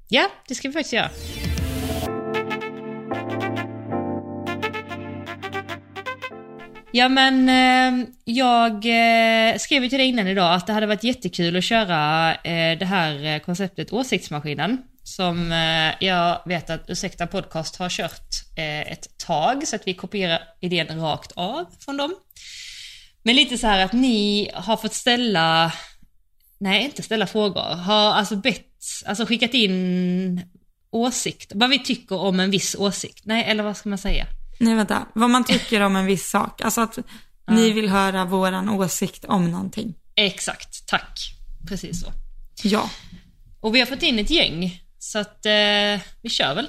Speaker 2: Ja, det ska vi faktiskt göra. Ja men eh, jag eh, skrev ju till dig innan idag att det hade varit jättekul att köra eh, det här eh, konceptet Åsiktsmaskinen. Som eh, jag vet att Ursäkta Podcast har kört eh, ett tag så att vi kopierar idén rakt av från dem. Men lite så här att ni har fått ställa Nej, inte ställa frågor. Har alltså bett, alltså skickat in åsikt, vad vi tycker om en viss åsikt. Nej, eller vad ska man säga?
Speaker 1: Nej, vänta. Vad man tycker om en viss sak. Alltså att ni vill höra våran åsikt om någonting.
Speaker 2: Exakt, tack. Precis så.
Speaker 1: Ja.
Speaker 2: Och vi har fått in ett gäng, så att eh, vi kör väl.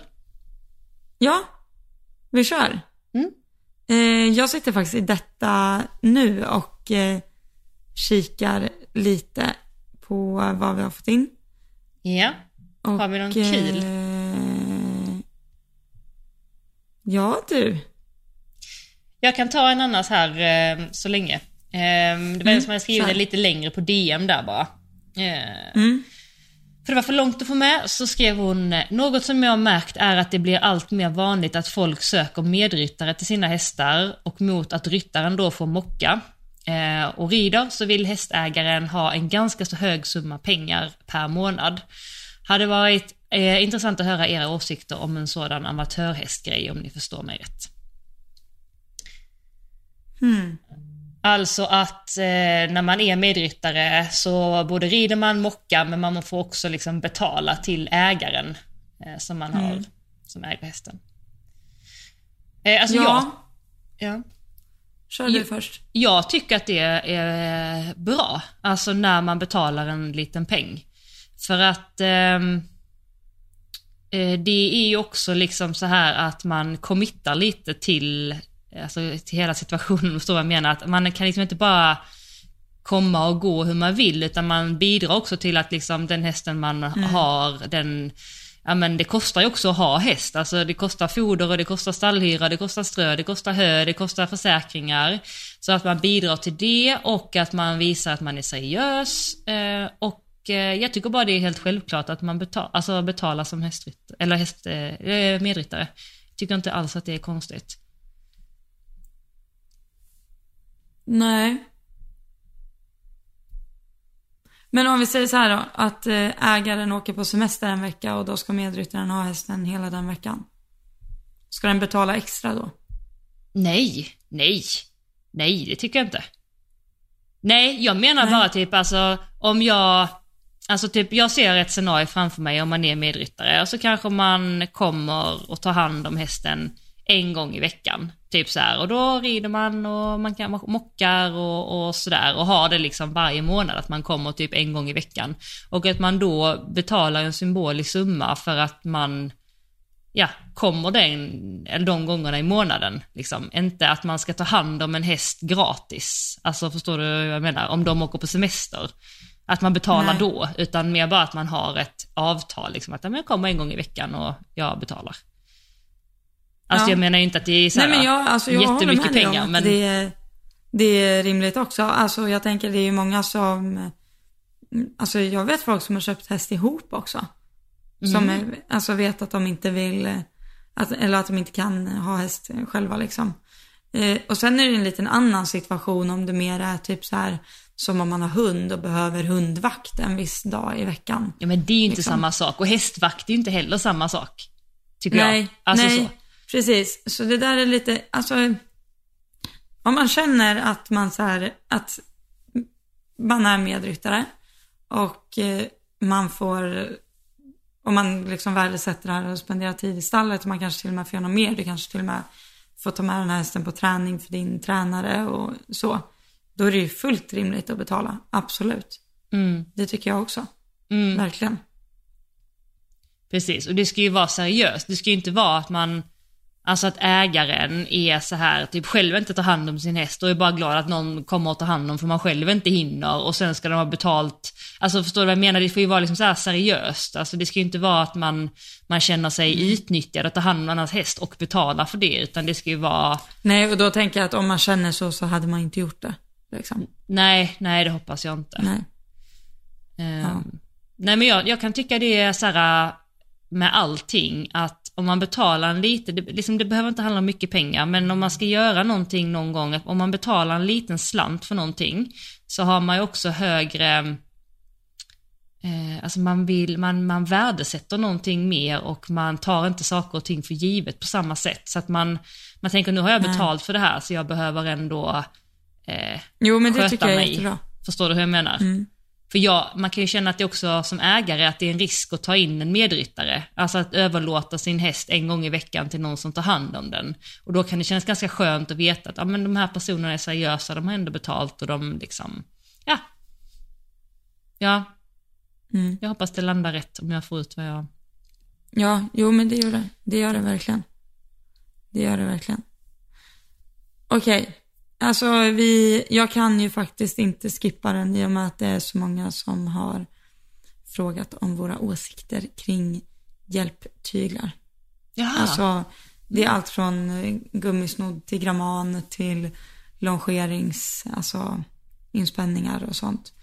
Speaker 1: Ja, vi kör.
Speaker 2: Mm.
Speaker 1: Eh, jag sitter faktiskt i detta nu och eh, kikar lite på vad vi har fått in.
Speaker 2: Ja.
Speaker 1: Och,
Speaker 2: Har vi någon kul?
Speaker 1: Ja, du.
Speaker 2: Jag kan ta en annars här eh, så länge. Eh, det var en som hade skrivit lite längre på DM där bara. Eh,
Speaker 1: Mm.
Speaker 2: För det var för långt att få med, så skrev hon Något som jag har märkt är att det blir allt mer vanligt att folk söker medryttare till sina hästar och mot att ryttaren då får mocka eh, och rider så vill hästägaren ha en ganska så hög summa pengar per månad. Hade varit eh, intressant att höra era åsikter om en sådan amatörhästgrej om ni förstår mig rätt.
Speaker 1: Hmm.
Speaker 2: Alltså att eh, när man är medryttare så både rider man, mockar, men man får också liksom betala till ägaren eh, som man har, som äger hästen. Eh, alltså
Speaker 1: Ja,
Speaker 2: jag, ja,
Speaker 1: kör du först.
Speaker 2: jag tycker att det är bra, alltså när man betalar en liten peng. För att ehm, eh, det är ju också liksom så här att man committar lite till, alltså, till hela situationen, <laughs> förstår vad jag menar? Att man kan liksom inte bara komma och gå hur man vill, utan man bidrar också till att liksom den hästen man har, den, ja men det kostar ju också att ha häst. Alltså det kostar foder och det kostar stallhyra, det kostar strö, det kostar hö, det kostar försäkringar. Så att man bidrar till det och att man visar att man är seriös. Eh, och eh, jag tycker bara det är helt självklart att man betal, alltså betalar som hästrytt, eller häst, eh, medryttare. Tycker inte alls att det är konstigt.
Speaker 1: Nej. Men om vi säger så här då, att eh, ägaren åker på semester en vecka och då ska medryttaren ha hästen hela den veckan. Ska den betala extra då?
Speaker 2: Nej, nej, nej det tycker jag inte. Nej, jag menar
Speaker 1: Nej.
Speaker 2: bara typ alltså om jag, alltså typ jag ser ett scenario framför mig om man är medryttare och så kanske man kommer och tar hand om hästen en gång i veckan. Typ så här och då rider man och man kan mockar och, och sådär och har det liksom varje månad att man kommer typ en gång i veckan. Och att man då betalar en symbolisk summa för att man ja, kommer den, eller de gångerna i månaden. Liksom. Inte att man ska ta hand om en häst gratis. Alltså förstår du vad jag menar? Om de åker på semester. Att man betalar
Speaker 1: Nej.
Speaker 2: då, utan mer bara att man har ett avtal. Liksom, att jag kommer en gång i veckan och jag betalar. Alltså
Speaker 1: Ja.
Speaker 2: jag menar ju inte att det är så
Speaker 1: Nej
Speaker 2: här,
Speaker 1: men jag, alltså, jag
Speaker 2: jättemycket
Speaker 1: om
Speaker 2: pengar. Men
Speaker 1: det, är, det är rimligt också. Alltså jag tänker det är ju många som, mm, alltså jag vet folk som har köpt häst ihop också. Som är, alltså vet att de inte vill, att, eller att de inte kan ha häst själva liksom. Eh, och sen är det en liten annan situation om det mer är typ så här som om man har hund och behöver hundvakt en viss dag i veckan.
Speaker 2: ja, men det är ju inte
Speaker 1: liksom.
Speaker 2: samma sak. Och hästvakt är ju inte heller samma sak. Tycker
Speaker 1: Nej,
Speaker 2: jag. Alltså
Speaker 1: nej,
Speaker 2: så.
Speaker 1: precis. Så det där är lite, alltså, om man känner att man så här, att man är medryttare och eh, man får, om man liksom värdesätter det här och spenderar tid i stallet och man kanske till och med får göra något mer, du kanske till och med får ta med den här hästen på träning för din tränare och så. Då är det ju fullt rimligt att betala, absolut.
Speaker 2: Mm.
Speaker 1: Det tycker jag också,
Speaker 2: Mm.
Speaker 1: verkligen.
Speaker 2: Precis, och det ska ju vara seriöst. Det ska ju inte vara att man, Alltså att ägaren är så här, typ själv inte tar hand om sin häst och är bara glad att någon kommer och tar hand om för man själv inte hinner och sen ska de ha betalt. Alltså förstår du vad jag menar? Det får ju vara liksom så seriöst. Alltså det ska ju inte vara att man, man känner sig
Speaker 1: Mm.
Speaker 2: utnyttjad att ta hand om annans häst och betala för det, utan det ska ju vara,
Speaker 1: Nej, och då tänker jag att om man känner så, så hade man inte gjort det. Liksom.
Speaker 2: nej, nej det hoppas jag inte.
Speaker 1: Nej.
Speaker 2: Ehm,
Speaker 1: Ja.
Speaker 2: Nej men jag, jag kan tycka det är så här med allting att om man betalar en lite, det, liksom, det behöver inte handla om mycket pengar, men om man ska göra någonting någon gång, om man betalar en liten slant för någonting, så har man ju också högre, eh, alltså man vill, man, man värdesätter någonting mer och man tar inte saker och ting för givet på samma sätt. Så att man, man tänker nu har jag
Speaker 1: Nej.
Speaker 2: betalt för det här så jag behöver ändå eh,
Speaker 1: Jo, men det
Speaker 2: sköta
Speaker 1: tycker jag är
Speaker 2: mig.
Speaker 1: jättebra.
Speaker 2: Förstår du hur jag menar?
Speaker 1: Mm.
Speaker 2: För jag, man kan ju känna att det också som ägare att det är en risk att ta in en medryttare. Alltså att överlåta sin häst en gång i veckan till någon som tar hand om den. Och då kan det kännas ganska skönt att veta att ja, men de här personerna är seriösa, de har ändå betalt och de liksom, ja. Ja,
Speaker 1: Mm.
Speaker 2: jag hoppas det landar rätt om jag får ut vad jag...
Speaker 1: Ja, jo men det gör det. Det gör det verkligen. Det gör det verkligen. Okej. Alltså vi, jag kan ju faktiskt inte skippa den i och med att det är så många som har frågat om våra åsikter kring hjälptyglar.
Speaker 2: Jaha.
Speaker 1: Alltså, det är allt från eh, gummisnodd till gramman till longerings, alltså inspänningar och sånt.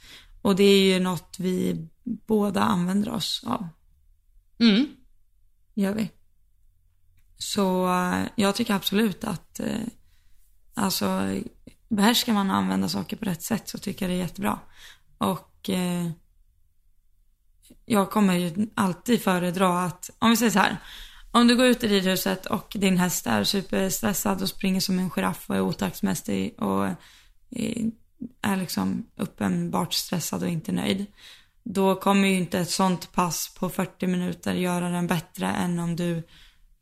Speaker 1: Och det är ju något vi båda använder oss av,
Speaker 2: Mm.
Speaker 1: gör vi. Så eh, jag tycker absolut att, eh, alltså behärskar man att använda saker på rätt sätt så tycker jag det är jättebra. Och eh, jag kommer ju alltid föredra att, om vi säger så här, om du går ut i ridhuset och din häst är superstressad och springer som en giraff och är otaktsmässig och eh, är liksom uppenbart stressad och inte nöjd. Då kommer ju inte ett sånt pass på 40 minuter göra den bättre än om du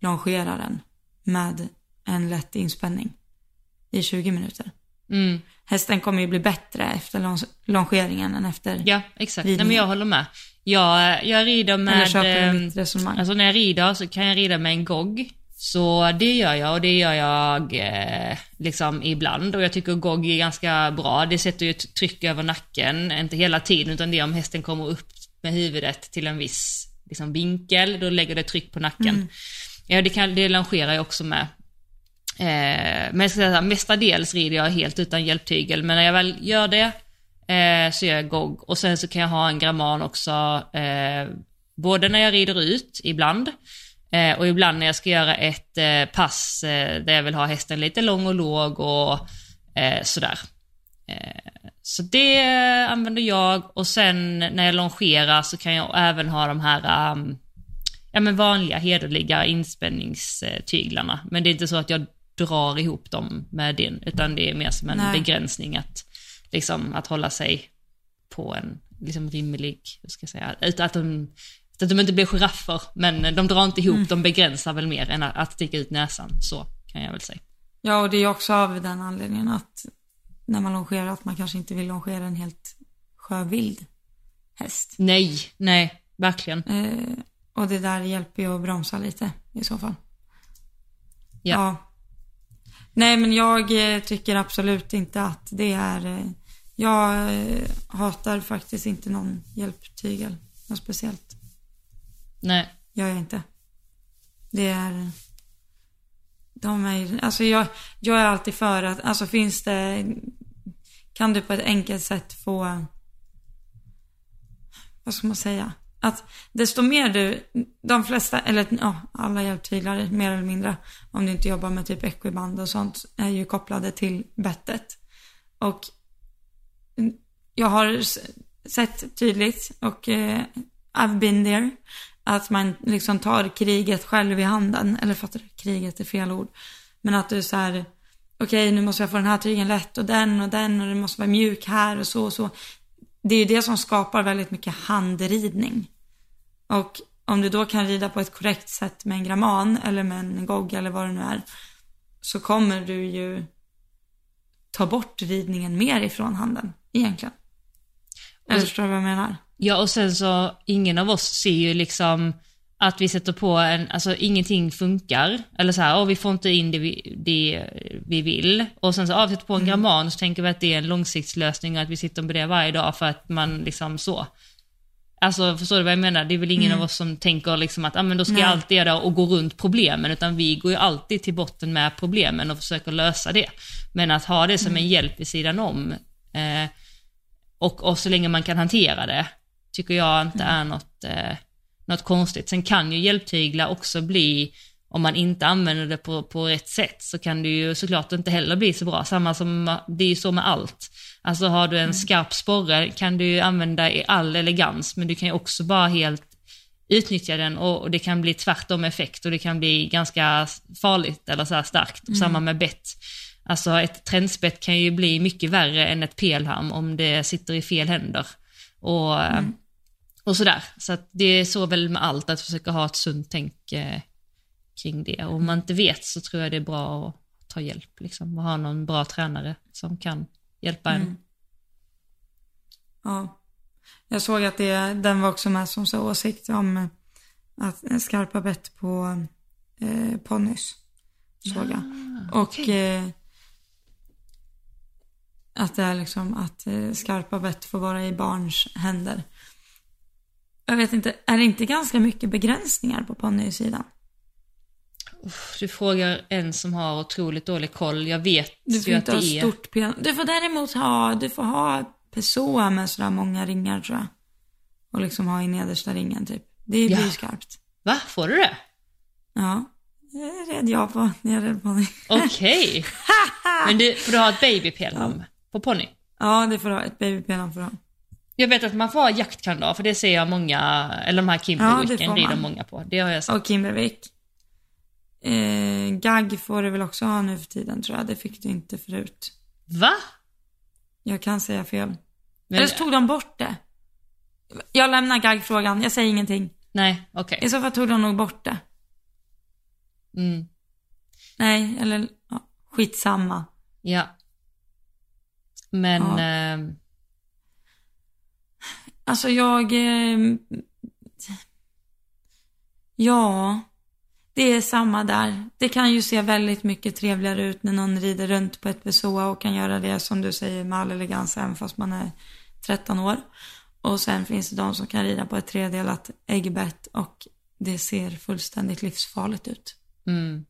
Speaker 1: longerar den med en lätt inspänning i 20 minuter.
Speaker 2: Mm.
Speaker 1: Hästen kommer ju bli bättre efter lon- longeringen än efter,
Speaker 2: Ja, exakt. Nej, men jag håller med. Jag, jag rider med... ehm? Alltså när jag rider så kan jag rida med en gogg. Så det gör jag och det gör jag eh, liksom ibland och jag tycker gogg är ganska bra. Det sätter ju ett tryck över nacken, inte hela tiden utan det är om hästen kommer upp med huvudet till en viss liksom, vinkel, då lägger det tryck på nacken. Ja, det, kan, det longerar jag också med. Eh, men jag ska säga här, mestadels rider jag helt utan hjälptygel, men när jag väl gör det eh, så gör jag gogg. Och sen så kan jag ha en gramman också, eh, både när jag rider ut ibland, eh, och ibland när jag ska göra ett eh, pass eh, där jag vill ha hästen lite lång och låg och eh, sådär. Eh, så det använder jag och sen när jag longerar så kan jag även ha de här um, ja, men vanliga hederliga inspänningstyglarna. Men det är inte så att jag drar ihop dem med din, utan det är mer som en
Speaker 1: Nej.
Speaker 2: begränsning att, liksom, att hålla sig på en liksom, rimlig, hur ska jag säga, utan att de, att de inte blir giraffer, men de drar inte ihop, de begränsar väl mer än att, sticka ut näsan, så kan jag väl säga.
Speaker 1: Ja, och det är också av den anledningen att när man longerar att man kanske inte vill longera en helt sjövild häst.
Speaker 2: Nej, nej, verkligen.
Speaker 1: Eh, och det där hjälper ju att bromsa lite i så fall.
Speaker 2: Ja.
Speaker 1: Nej, men jag eh, tycker absolut inte att det är... Eh, jag eh, hatar faktiskt inte någon hjälptygel. Något speciellt.
Speaker 2: Nej.
Speaker 1: Gör jag inte. Det är... De är alltså jag, jag är alltid för att, alltså finns det, kan du på ett enkelt sätt få, vad ska man säga? Att desto mer du, de flesta, eller ja, alla hjälptyglar mer eller mindre, om du inte jobbar med typ equiband och sånt, är ju kopplade till bettet. Och jag har sett tydligt och eh, I've been there. Att man liksom tar kriget själv i handen. Eller fattar du? Kriget är fel ord. Men att du så här, okej nu måste jag få den här tygen lätt och den och den och den måste vara mjuk här och så och så. Det är ju det som skapar väldigt mycket handridning. Och om du då kan rida på ett korrekt sätt med en gramman eller med en gogg eller vad det nu är. Så kommer du ju ta bort ridningen mer ifrån handen egentligen. Eller
Speaker 2: Och-
Speaker 1: förstår du vad jag menar?
Speaker 2: Ja, och sen så, ingen av oss ser ju liksom att vi sätter på en, alltså ingenting funkar. Eller så här, oh, vi får inte in det vi, det vi vill. Och sen så, oh, vi sätter på en Gramman och så tänker vi att det är en långsiktslösning och att vi sitter på det varje dag för att man liksom så. Alltså förstår du vad jag menar? Det är väl ingen av oss som tänker liksom att ah, men då ska
Speaker 1: Nej.
Speaker 2: jag alltid göra och gå runt problemen, utan vi går ju alltid till botten med problemen och försöker lösa det. Men att ha det som en hjälp vid sidan om, eh, och, och så länge man kan hantera det, tycker jag inte är något, eh, något konstigt. Sen kan ju hjälptyglar också bli, om man inte använder det på, på rätt sätt, så kan det ju såklart inte heller bli så bra. Samma som, det är ju så med allt. Alltså har du en skarp sporre kan du använda i all elegans, men du kan ju också bara helt utnyttja den och, det kan bli tvärtom effekt och det kan bli ganska farligt eller så här starkt. Och Samma med bett. Alltså ett trendspett kan ju bli mycket värre än ett pelham om det sitter i fel händer. Och, och sådär. Så det är så väl med allt, att försöka ha ett sunt tänk eh, kring det. Och om man inte vet så tror jag det är bra att ta hjälp, liksom. Och ha någon bra tränare som kan hjälpa en.
Speaker 1: Ja. Jag såg att det, den var också med som så åsikt om eh, att eh, skarpa bett på eh, ponnys. Såg jag. Och
Speaker 2: okej.
Speaker 1: eh, att det är liksom att eh, skarpa bett får vara i barns händer. Jag vet inte, är det inte ganska mycket begränsningar på ponnysidan?
Speaker 2: Du frågar en som har otroligt dålig koll. Jag vet
Speaker 1: Du får
Speaker 2: ju att
Speaker 1: inte ha
Speaker 2: det är...
Speaker 1: stort piano. Du får däremot ha, du får ha Pessoa med sådär många ringar tror jag. Och liksom ha i nedersta ringen typ. Det blir
Speaker 2: Ja.
Speaker 1: skarpt.
Speaker 2: Va, får du det?
Speaker 1: Ja. Det red jag på när jag red ponny.
Speaker 2: Okej. <laughs> Men du, får du ha ett babypelham på ponny?
Speaker 1: Ja, det får du ha. Ett babypiano får du ha.
Speaker 2: Jag vet att man får ha jaktkandar, för det ser jag många, eller de här
Speaker 1: Ja,
Speaker 2: Kimberwicken
Speaker 1: får
Speaker 2: rider många på. Det har jag sett.
Speaker 1: Och Kimbervik. Eh, gagg får du väl också ha nu för tiden tror jag. Det fick du inte förut.
Speaker 2: Va?
Speaker 1: Jag kan säga fel.
Speaker 2: Men,
Speaker 1: Eller så tog de bort det. Jag lämnar gaggfrågan. Jag säger ingenting.
Speaker 2: nej, okej.
Speaker 1: I så fall tog de nog bort det.
Speaker 2: Mm,
Speaker 1: Nej, eller ja, skitsamma.
Speaker 2: ja. Men,
Speaker 1: Ja.
Speaker 2: ehm,
Speaker 1: Alltså jag... Eh, ja, det är samma där. Det kan ju se väldigt mycket trevligare ut när någon rider runt på ett Pessoa och kan göra det som du säger med all elegans även fast man är 13 år. Och sen finns det de som kan rida på ett tredelat äggbett och det ser fullständigt livsfarligt ut.
Speaker 2: mm.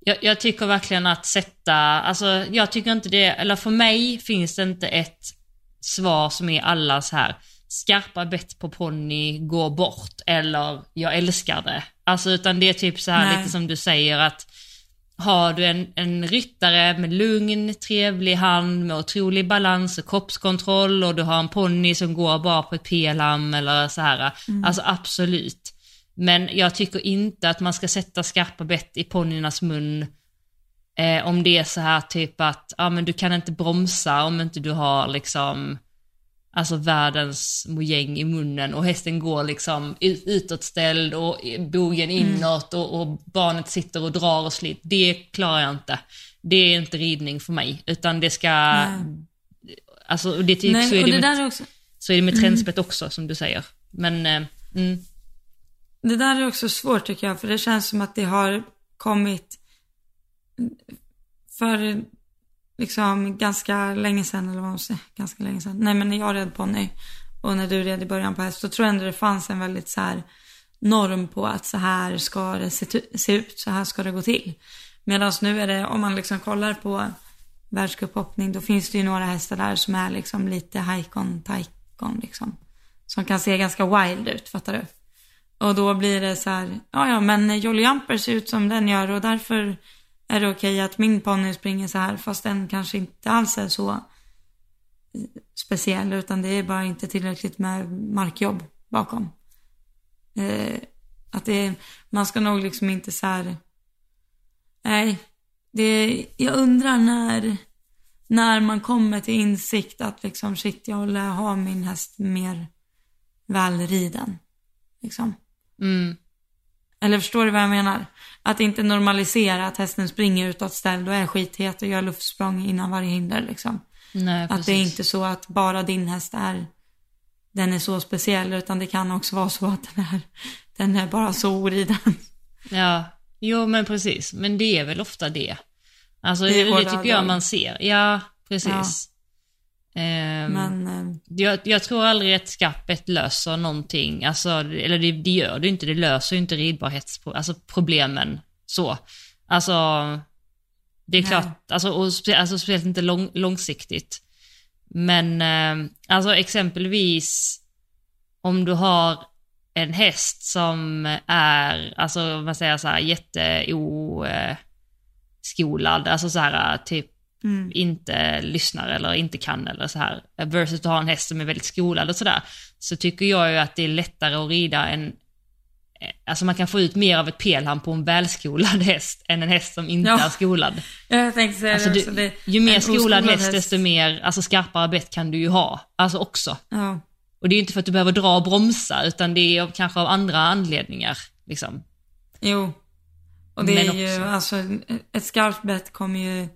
Speaker 2: Jag, jag tycker verkligen att sätta, alltså jag tycker inte det, eller för mig finns det inte ett svar som är allas här, skarpa bett på ponny, gå bort, eller jag älskar det. Alltså utan det är typ så här
Speaker 1: Nej.
Speaker 2: lite som du säger att har du en, en ryttare med lugn, trevlig hand med otrolig balans och kroppskontroll och du har en ponny som går bara på ett pelham eller så här. Alltså absolut. Men jag tycker inte att man ska sätta skarpa bett i ponnyernas mun eh, om det är så här typ att, ja men du kan inte bromsa om inte du har liksom Alltså världens mojäng i munnen och hästen går liksom ut- utåtställd och bogen inåt och, och barnet sitter och drar och sliter. Det klarar jag inte. Det är inte ridning för mig, utan det ska...
Speaker 1: Nej.
Speaker 2: Alltså, och det typ,
Speaker 1: Nej,
Speaker 2: så, är det
Speaker 1: det
Speaker 2: med,
Speaker 1: där är också...
Speaker 2: så är det med trendspett också, som du säger. Men, eh, mm,
Speaker 1: Det där är också svårt tycker jag, för det känns som att det har kommit för liksom ganska länge sedan, eller vad man säger, ganska länge sedan. Nej men när jag red ponny och när du red i början på häst, så tror jag ändå det fanns en väldigt så här norm på att så här ska det se, se ut, så här ska det gå till. Medan nu är det, om man liksom kollar på världscuphoppning, då finns det ju några hästar där som är liksom lite haikon, taikon liksom. Som kan se ganska wild ut, fattar du? Och då blir det så här, ja ja men Jolly Jumper ser ut som den gör och därför är det okej att min ponny springer så här fast den kanske inte alls är så speciell utan det är bara inte tillräckligt med markjobb bakom. Eh, att det, man ska nog liksom inte så här, nej, det, jag undrar när, när man kommer till insikt att liksom shit jag vill ha min häst mer välriden. Liksom.
Speaker 2: mm,
Speaker 1: eller förstår du vad jag menar? Att inte normalisera att hästen springer utåtställd och är skithet och gör luftsprång innan varje hinder liksom.
Speaker 2: nej
Speaker 1: Att det är inte så att bara din häst är den är så speciell utan det kan också vara så att den är, den är bara så oriden.
Speaker 2: Ja, jo men precis. Men det är väl ofta det. Alltså
Speaker 1: Det
Speaker 2: det, tycker jag man ser. Ja, precis. Ehm,
Speaker 1: Men eh,
Speaker 2: jag, jag tror aldrig ett skarpt bett löser någonting. Alltså, eller det, det gör det inte. Det löser ju inte ridbarhetsproblemen. Alltså problemen så. Alltså, det är
Speaker 1: Nej.
Speaker 2: klart, alltså, och spe, alltså speciellt inte lång, långsiktigt. Men eh, alltså exempelvis om du har en häst som är, alltså vad säger så här, jätteoskolad, alltså så här typ
Speaker 1: mm,
Speaker 2: inte lyssnar eller inte kan eller så här. Versus att ha en häst som är väldigt skolad och sådär. Så tycker jag ju att det är lättare att rida en, alltså man kan få ut mer av ett pelham på en välskolad häst än en häst som inte
Speaker 1: Ja.
Speaker 2: är skolad.
Speaker 1: jag tänkte säga
Speaker 2: Alltså du.
Speaker 1: Det,
Speaker 2: ju mer skolad
Speaker 1: oskolad
Speaker 2: häst, desto mer, alltså skarpare bett kan du ju ha. Alltså också.
Speaker 1: Ja,
Speaker 2: Och det är ju inte för att du behöver dra och bromsa, utan det är kanske av andra anledningar. Liksom.
Speaker 1: jo. Och det
Speaker 2: Men
Speaker 1: är ju,
Speaker 2: också-
Speaker 1: alltså ett skarpt bett kommer ju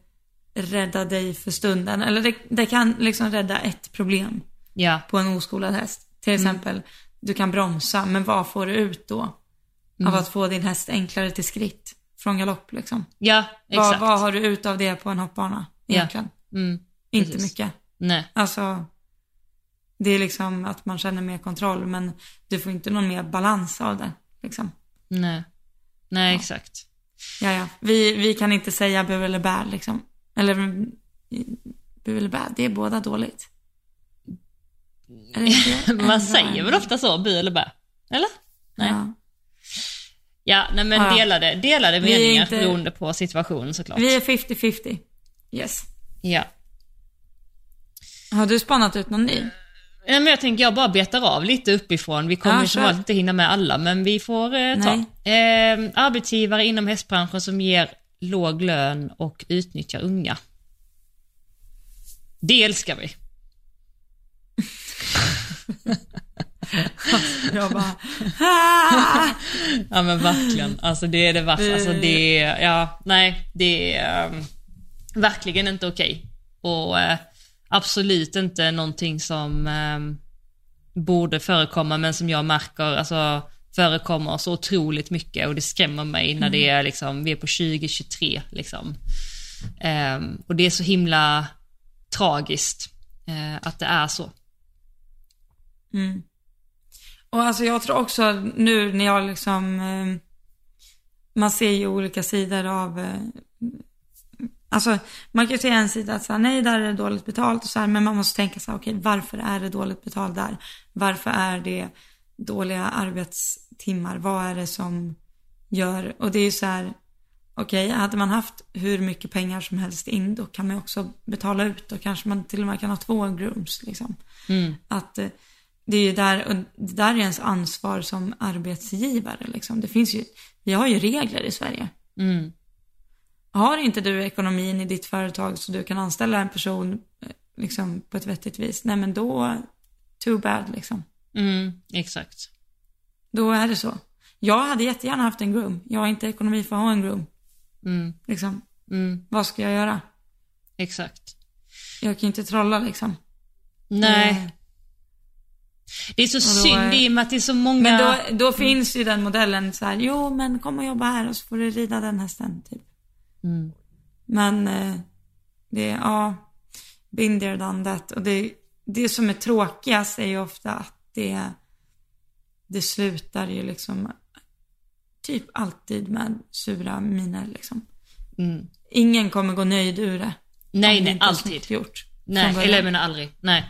Speaker 1: rädda dig för stunden. Eller det, det kan liksom rädda ett problem
Speaker 2: Ja,
Speaker 1: på en oskolad häst. Till
Speaker 2: Mm.
Speaker 1: exempel, du kan bromsa, men vad får du ut då?
Speaker 2: Mm.
Speaker 1: Av att få din häst enklare till skritt från galopp liksom.
Speaker 2: ja
Speaker 1: Vad,
Speaker 2: exakt.
Speaker 1: vad har du ut av det på en hoppbana
Speaker 2: Ja.
Speaker 1: egentligen?
Speaker 2: Mm,
Speaker 1: Inte mycket.
Speaker 2: nej,
Speaker 1: Alltså, det är liksom att man känner mer kontroll, men du får inte någon mer balans av det. Liksom.
Speaker 2: nej. Nej,
Speaker 1: Ja.
Speaker 2: exakt.
Speaker 1: Ja, ja. Vi, vi kan inte säga bu eller bä liksom. Eller bu eller bä, det är båda dåligt. Eller det? <laughs>
Speaker 2: Man säger väl ofta så, bu eller bä? Eller? Nej.
Speaker 1: Ja.
Speaker 2: Ja, nej men
Speaker 1: Ja,
Speaker 2: delade, delade
Speaker 1: Vi
Speaker 2: meningar
Speaker 1: inte-
Speaker 2: beroende på situationen såklart.
Speaker 1: Vi är 50-50. Yes.
Speaker 2: Ja.
Speaker 1: Har du spanat ut någon ny?
Speaker 2: Nej, men jag tänker jag bara betar av lite uppifrån. Vi kommer
Speaker 1: Ja,
Speaker 2: som vanligt inte hinna med alla, men vi får eh, ta. Eh, arbetsgivare inom hästbranschen som ger låg lön och utnyttjar unga. Det älskar vi. <laughs>
Speaker 1: Jag bara!
Speaker 2: Ja men verkligen. Alltså det är det värsta. Alltså det är, ja, nej, det är ehm, verkligen inte okej. Och eh, absolut inte någonting som ehm, borde förekomma, men som jag märker, alltså förekommer så otroligt mycket och det skrämmer mig när det är liksom, vi är på 2023 liksom. Ehm, och det är så himla tragiskt eh, att det är så.
Speaker 1: Mm. Och alltså jag tror också nu när jag liksom, eh, man ser ju olika sidor av, eh, alltså man kan ju se en sida att säga nej där är det dåligt betalt och så här, men man måste tänka så här, okej varför är det dåligt betalt där? Varför är det dåliga arbetstimmar? Vad är det som gör, och det är ju så här, okej hade man haft hur mycket pengar som helst in då kan man också betala ut, då kanske man till och med kan ha två grooms liksom.
Speaker 2: Mm.
Speaker 1: Att eh, det är ju där, och det där är ens ansvar som arbetsgivare liksom. Det finns ju, vi har ju regler i Sverige.
Speaker 2: Mm.
Speaker 1: Har inte du ekonomin i ditt företag så du kan anställa en person eh, liksom på ett vettigt vis, nej men då, too bad liksom.
Speaker 2: Mm, exakt.
Speaker 1: Då är det så. Jag hade jättegärna haft en groom. Jag har inte ekonomi för att ha en groom.
Speaker 2: Mm,
Speaker 1: Liksom.
Speaker 2: mm,
Speaker 1: Vad ska jag göra?
Speaker 2: exakt.
Speaker 1: Jag kan ju inte trolla liksom.
Speaker 2: Nej.
Speaker 1: Eh,
Speaker 2: Det är så
Speaker 1: är-
Speaker 2: synd i och med att det är så många...
Speaker 1: Men då, då finns ju den modellen så här, jo men kom och jobba här och så får du rida den hästen typ.
Speaker 2: Mm.
Speaker 1: Men eh, det, ja, been there, done that. Och det, det som är tråkigast är ju ofta att det, det slutar ju liksom typ alltid med sura miner liksom.
Speaker 2: Mm.
Speaker 1: Ingen kommer gå nöjd ur det.
Speaker 2: Nej, nej, alltid.
Speaker 1: Gjort,
Speaker 2: Nej, eller jag menar aldrig. Nej.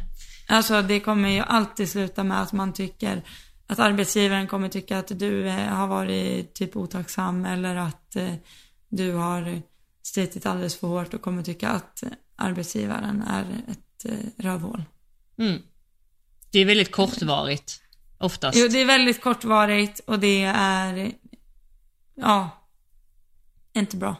Speaker 1: Alltså det kommer ju alltid sluta med att man tycker att arbetsgivaren kommer tycka att du eh, har varit typ otacksam eller att eh, du har slitit alldeles för hårt och kommer tycka att arbetsgivaren är ett eh, rövhål.
Speaker 2: Mm. Det är väldigt kortvarigt. Oftast.
Speaker 1: Jo, det är väldigt kortvarigt och det är, ja, inte bra.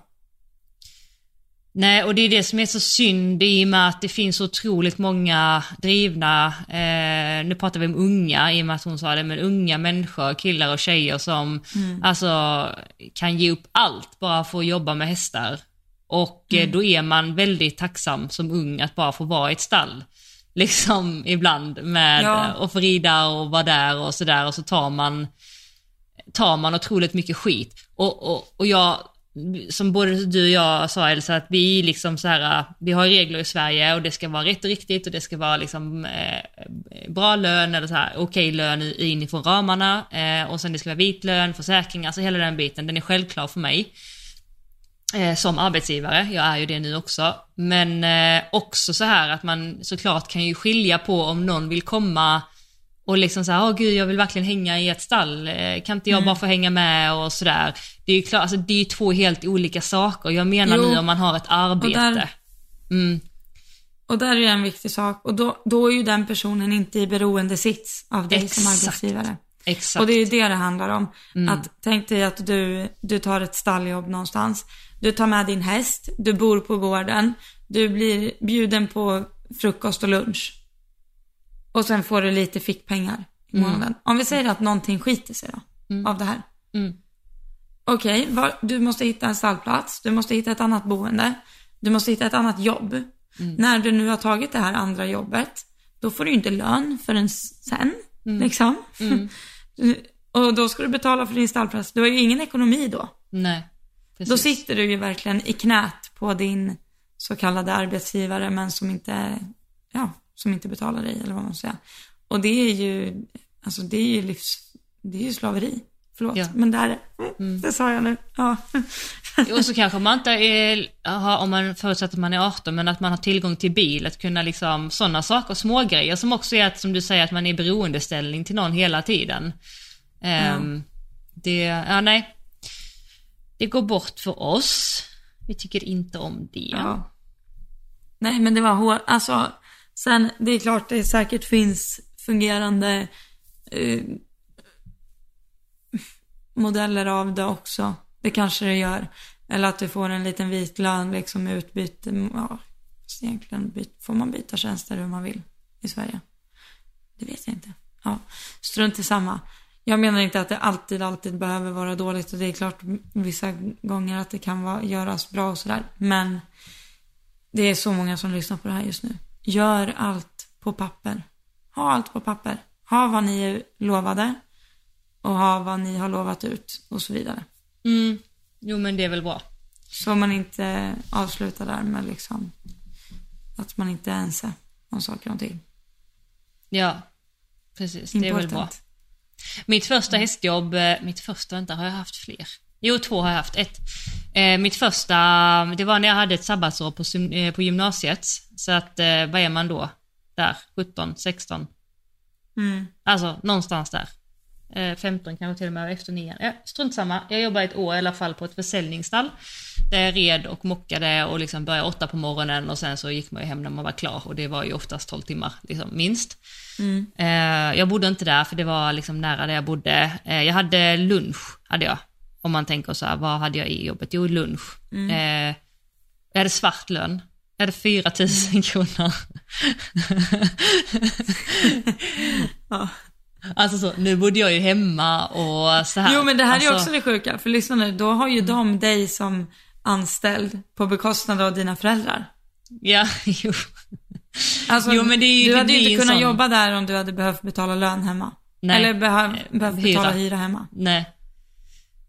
Speaker 2: Nej, och det är det som är så synd i och med att det finns otroligt många drivna, eh, nu pratar vi om unga i och med att hon sa det, men unga människor, killar och tjejer som alltså kan ge upp allt bara för att jobba med hästar. Och eh, då är man väldigt tacksam som ung att bara få vara i ett stall. Liksom ibland med
Speaker 1: Ja.
Speaker 2: eh, att få rida och vara där och sådär och så tar man, tar man otroligt mycket skit. Och, och, och jag, som både du och jag sa Elsa, att vi liksom så här, vi har regler i Sverige och det ska vara rätt och riktigt och det ska vara liksom eh, bra lön eller så här okej lön i- inifrån ramarna eh, och sen det ska vara vit lön, försäkring, alltså hela den biten, den är självklar för mig eh, som arbetsgivare, jag är ju det nu också. Men eh, också så här att man såklart kan ju skilja på om någon vill komma och liksom såhär, åh gud jag vill verkligen hänga i ett stall, eh, kan inte jag bara få hänga med och sådär. Det är ju klart, alltså det är två helt olika saker. Jag menar
Speaker 1: Jo.
Speaker 2: nu om man har ett arbete.
Speaker 1: där-
Speaker 2: Mm,
Speaker 1: Och där är en viktig sak. Och då, då är ju den personen inte i beroende sits av dig som
Speaker 2: Exakt.
Speaker 1: arbetsgivare.
Speaker 2: Exakt.
Speaker 1: Och det är ju det det handlar om.
Speaker 2: Mm.
Speaker 1: Att tänk dig att du, du tar ett stalljobb någonstans. Du tar med din häst, du bor på gården, du blir bjuden på frukost och lunch. Och sen får du lite fickpengar i månaden. Om vi säger att någonting skiter sig då, av det här.
Speaker 2: Mm.
Speaker 1: Okej, var- du måste hitta en stallplats, du måste hitta ett annat boende, du måste hitta ett annat jobb.
Speaker 2: Mm.
Speaker 1: När du nu har tagit det här andra jobbet, då får du ju inte lön förrän sen,
Speaker 2: Mm.
Speaker 1: liksom. <laughs> Och då ska du betala för din stallplats. Du har ju ingen ekonomi då.
Speaker 2: Nej. Precis.
Speaker 1: Då sitter du ju verkligen i knät på din så kallade arbetsgivare, men som inte, ja, som inte betalar dig, eller vad man ska säga. Och det är ju, alltså det är ju livs, det är ju slaveri. Förlåt,
Speaker 2: Ja.
Speaker 1: men där, mm, det sa jag nu. Ja.
Speaker 2: Och så kanske man inte är, om man förutsätter att man är 18, men att man har tillgång till bil, att kunna liksom, sådana saker, små grejer som också är att, som du säger, att man är i beroendeställning till någon hela tiden. Ehm, Det, ja nej. Det går bort för oss. Vi tycker inte om det.
Speaker 1: Ja. Nej, men det var hårt. Alltså, sen, det är klart det säkert finns fungerande eh, modeller av det också. Det kanske det gör. Eller att du får en liten vit lön liksom i utbyte. Mm, ja, fast egentligen byt, får man byta tjänster hur man vill i Sverige. Det vet jag inte. Ja, strunt i samma. Jag menar inte att det alltid, alltid behöver vara dåligt och det är klart vissa gånger att det kan vara, göras bra och sådär. Men det är så många som lyssnar på det här just nu. Gör allt på papper. Ha allt på papper. Ha vad ni är lovade och ha vad ni har lovat ut och så vidare.
Speaker 2: Mm. Jo men det är väl bra.
Speaker 1: Så man inte avslutar där med liksom att man inte är ense om saker och ting.
Speaker 2: Ja, precis. Det är väl bra.
Speaker 1: Important.
Speaker 2: Mitt första hästjobb, eh, mitt första, vänta, har jag haft fler? Jo, två har jag haft. Ett. Eh, mitt första, det var när jag hade ett sabbatsår på, eh, på gymnasiet. Så att, eh, vad är man då? Där, 17, 16?
Speaker 1: Mm.
Speaker 2: Alltså, någonstans där. Eh, 15 kanske till och med, efter nian. Ja, strunt samma. Jag jobbade ett år i alla fall på ett försäljningsstall. Där jag red och mockade och liksom började åtta på morgonen och sen så gick man ju hem när man var klar och det var ju oftast 12 timmar, liksom, minst. Eh, jag bodde inte där för det var liksom nära där jag bodde. Eh, jag hade lunch, hade jag. Om man tänker så här, vad hade jag i jobbet? Jo, lunch. Eh, jag hade svart lön. Jag hade 4 000 kronor. <laughs>
Speaker 1: Ja.
Speaker 2: Alltså så, nu bodde jag ju hemma och så här.
Speaker 1: Jo men det här
Speaker 2: alltså,
Speaker 1: är också det sjuka, för lyssna nu, då har ju de dig som anställd på bekostnad av dina föräldrar.
Speaker 2: Ja, <laughs> jo.
Speaker 1: Alltså,
Speaker 2: Jo, men det är ju-
Speaker 1: du hade ju inte kunnat
Speaker 2: sån-
Speaker 1: jobba där om du hade behövt betala lön hemma.
Speaker 2: Nej.
Speaker 1: Eller behöv,
Speaker 2: Eh,
Speaker 1: behövt
Speaker 2: hyra.
Speaker 1: betala hyra hemma.
Speaker 2: Nej.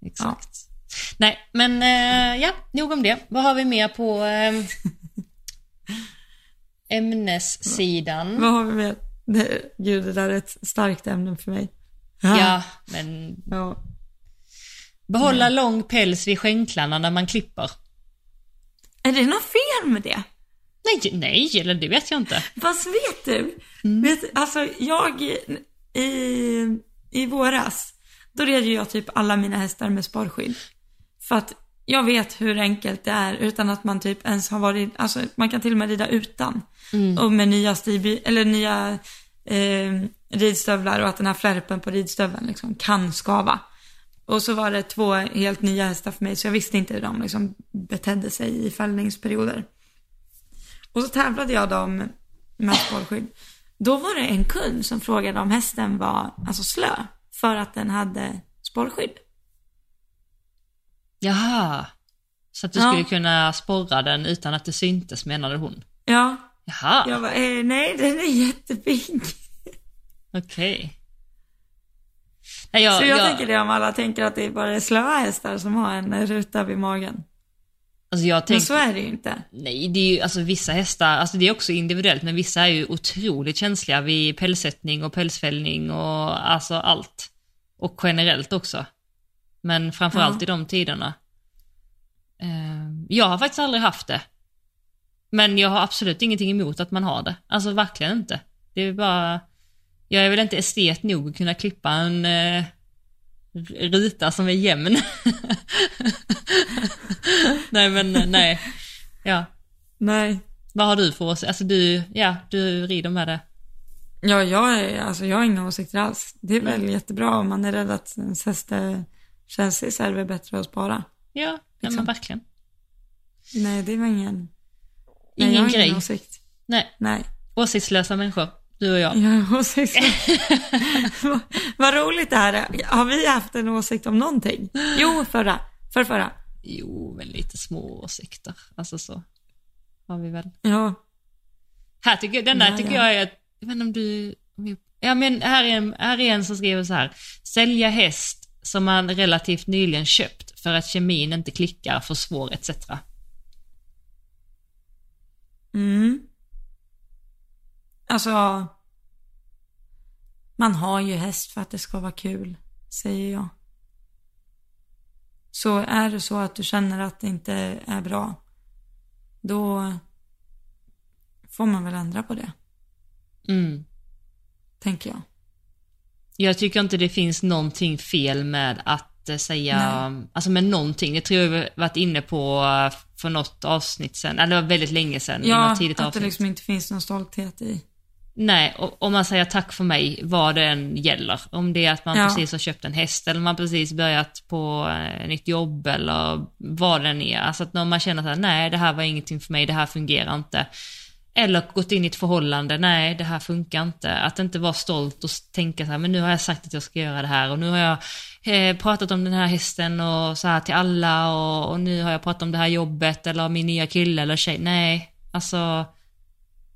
Speaker 2: Exakt. Nej, men eh, ja, nog om det. Vad har vi mer på eh, <laughs> ämnessidan?
Speaker 1: Vad har vi med? Det, gud, det där är ett starkt ämne för mig.
Speaker 2: Ja, men
Speaker 1: ja.
Speaker 2: behålla lång päls vid skänklarna när man klipper.
Speaker 1: Är det något fel med det?
Speaker 2: Nej, nej, eller det vet jag inte.
Speaker 1: Fast vet du?
Speaker 2: Mm.
Speaker 1: Vet, alltså jag i, i våras, då red ju jag typ alla mina hästar med sparskydd. För att jag vet hur enkelt det är utan att man typ ens har varit, alltså man kan till och med rida utan.
Speaker 2: Mm.
Speaker 1: Och med nya stigby, eller nya eh, ridstövlar och att den här flärpen på ridstöveln liksom kan skava. Och så var det två helt nya hästar för mig så jag visste inte hur de liksom betedde sig i fällningsperioder. Och så tävlade jag dem med spårskydd. Då var det en kund som frågade om hästen var alltså slö för att den hade spårskydd.
Speaker 2: Jaha. Så att du
Speaker 1: Ja.
Speaker 2: skulle kunna sporra den utan att det syntes menade hon.
Speaker 1: Ja,
Speaker 2: Jaha,
Speaker 1: Jag bara, eh, nej den är jättepink.
Speaker 2: okej. Nej, jag,
Speaker 1: Så jag,
Speaker 2: jag,
Speaker 1: tänker det om alla tänker att det bara är slöa hästar som har en ruta vid magen.
Speaker 2: alltså jag
Speaker 1: Men
Speaker 2: tänk,
Speaker 1: så är det ju inte.
Speaker 2: Nej, det är ju alltså vissa hästar, alltså det är också individuellt, men vissa är ju otroligt känsliga vid pälssättning och pälsfällning och alltså allt. Och generellt också. Men framförallt
Speaker 1: Ja.
Speaker 2: i de tiderna. Eh, Jag har faktiskt aldrig haft det. Men jag har absolut ingenting emot att man har det. Alltså verkligen inte. Det är bara, jag är väl inte estet nog att kunna klippa en eh, ruta som är jämn. <laughs> nej men nej. Ja.
Speaker 1: Nej.
Speaker 2: Vad har du för åsikt? Alltså du, ja, du rider med det.
Speaker 1: Ja, jag, är, alltså, jag har inga åsikter alls. Det är väl jättebra om man är rädd att ens häst är känslig så är det bättre att spara.
Speaker 2: Ja, nej,
Speaker 1: Liksom.
Speaker 2: men verkligen.
Speaker 1: Nej, det var ingen...
Speaker 2: Ingen
Speaker 1: jag har
Speaker 2: grej.
Speaker 1: Ingen åsikt.
Speaker 2: Nej,
Speaker 1: Nej.
Speaker 2: åsiktslösa människor. Du och jag.
Speaker 1: Jag har åsikt. <laughs> vad, vad roligt det här är. Har vi haft en åsikt om någonting? Jo, förra. För förra.
Speaker 2: Jo, men lite små åsikter. Alltså så. Har vi väl.
Speaker 1: Ja.
Speaker 2: Här tycker jag, den där
Speaker 1: Ja,
Speaker 2: tycker
Speaker 1: ja.
Speaker 2: jag är, jag vet inte om du, om vi, ja men här är, en, här är en som skriver så här. Sälja häst som man relativt nyligen köpt för att kemin inte klickar, för svår etc.
Speaker 1: Mm. Alltså. Man har ju häst för att det ska vara kul, säger jag. Så är det så att du känner att det inte är bra, då får man väl ändra på det,
Speaker 2: Mm.
Speaker 1: tänker jag.
Speaker 2: Jag tycker inte det finns någonting fel med att eh, säga, alltså med någonting. Det tror jag vi varit inne på eh, för något avsnitt sen, eller det var väldigt länge sedan, i
Speaker 1: Ja,
Speaker 2: tidigt
Speaker 1: att det
Speaker 2: avsnitt.
Speaker 1: liksom inte finns någon stolthet i.
Speaker 2: Nej, och om man säger tack för mig, vad det än gäller. Om det är att man
Speaker 1: Ja.
Speaker 2: precis har köpt en häst eller man precis börjat på eh, nytt jobb eller vad det än är. Alltså att när man känner här, nej det här var ingenting för mig, det här fungerar inte. Eller gått in i ett förhållande, nej det här funkar inte. Att inte vara stolt och tänka så här, men nu har jag sagt att jag ska göra det här och nu har jag eh, pratat om den här hästen och så här till alla och, och nu har jag pratat om det här jobbet eller min nya kille eller tjej. Nej, alltså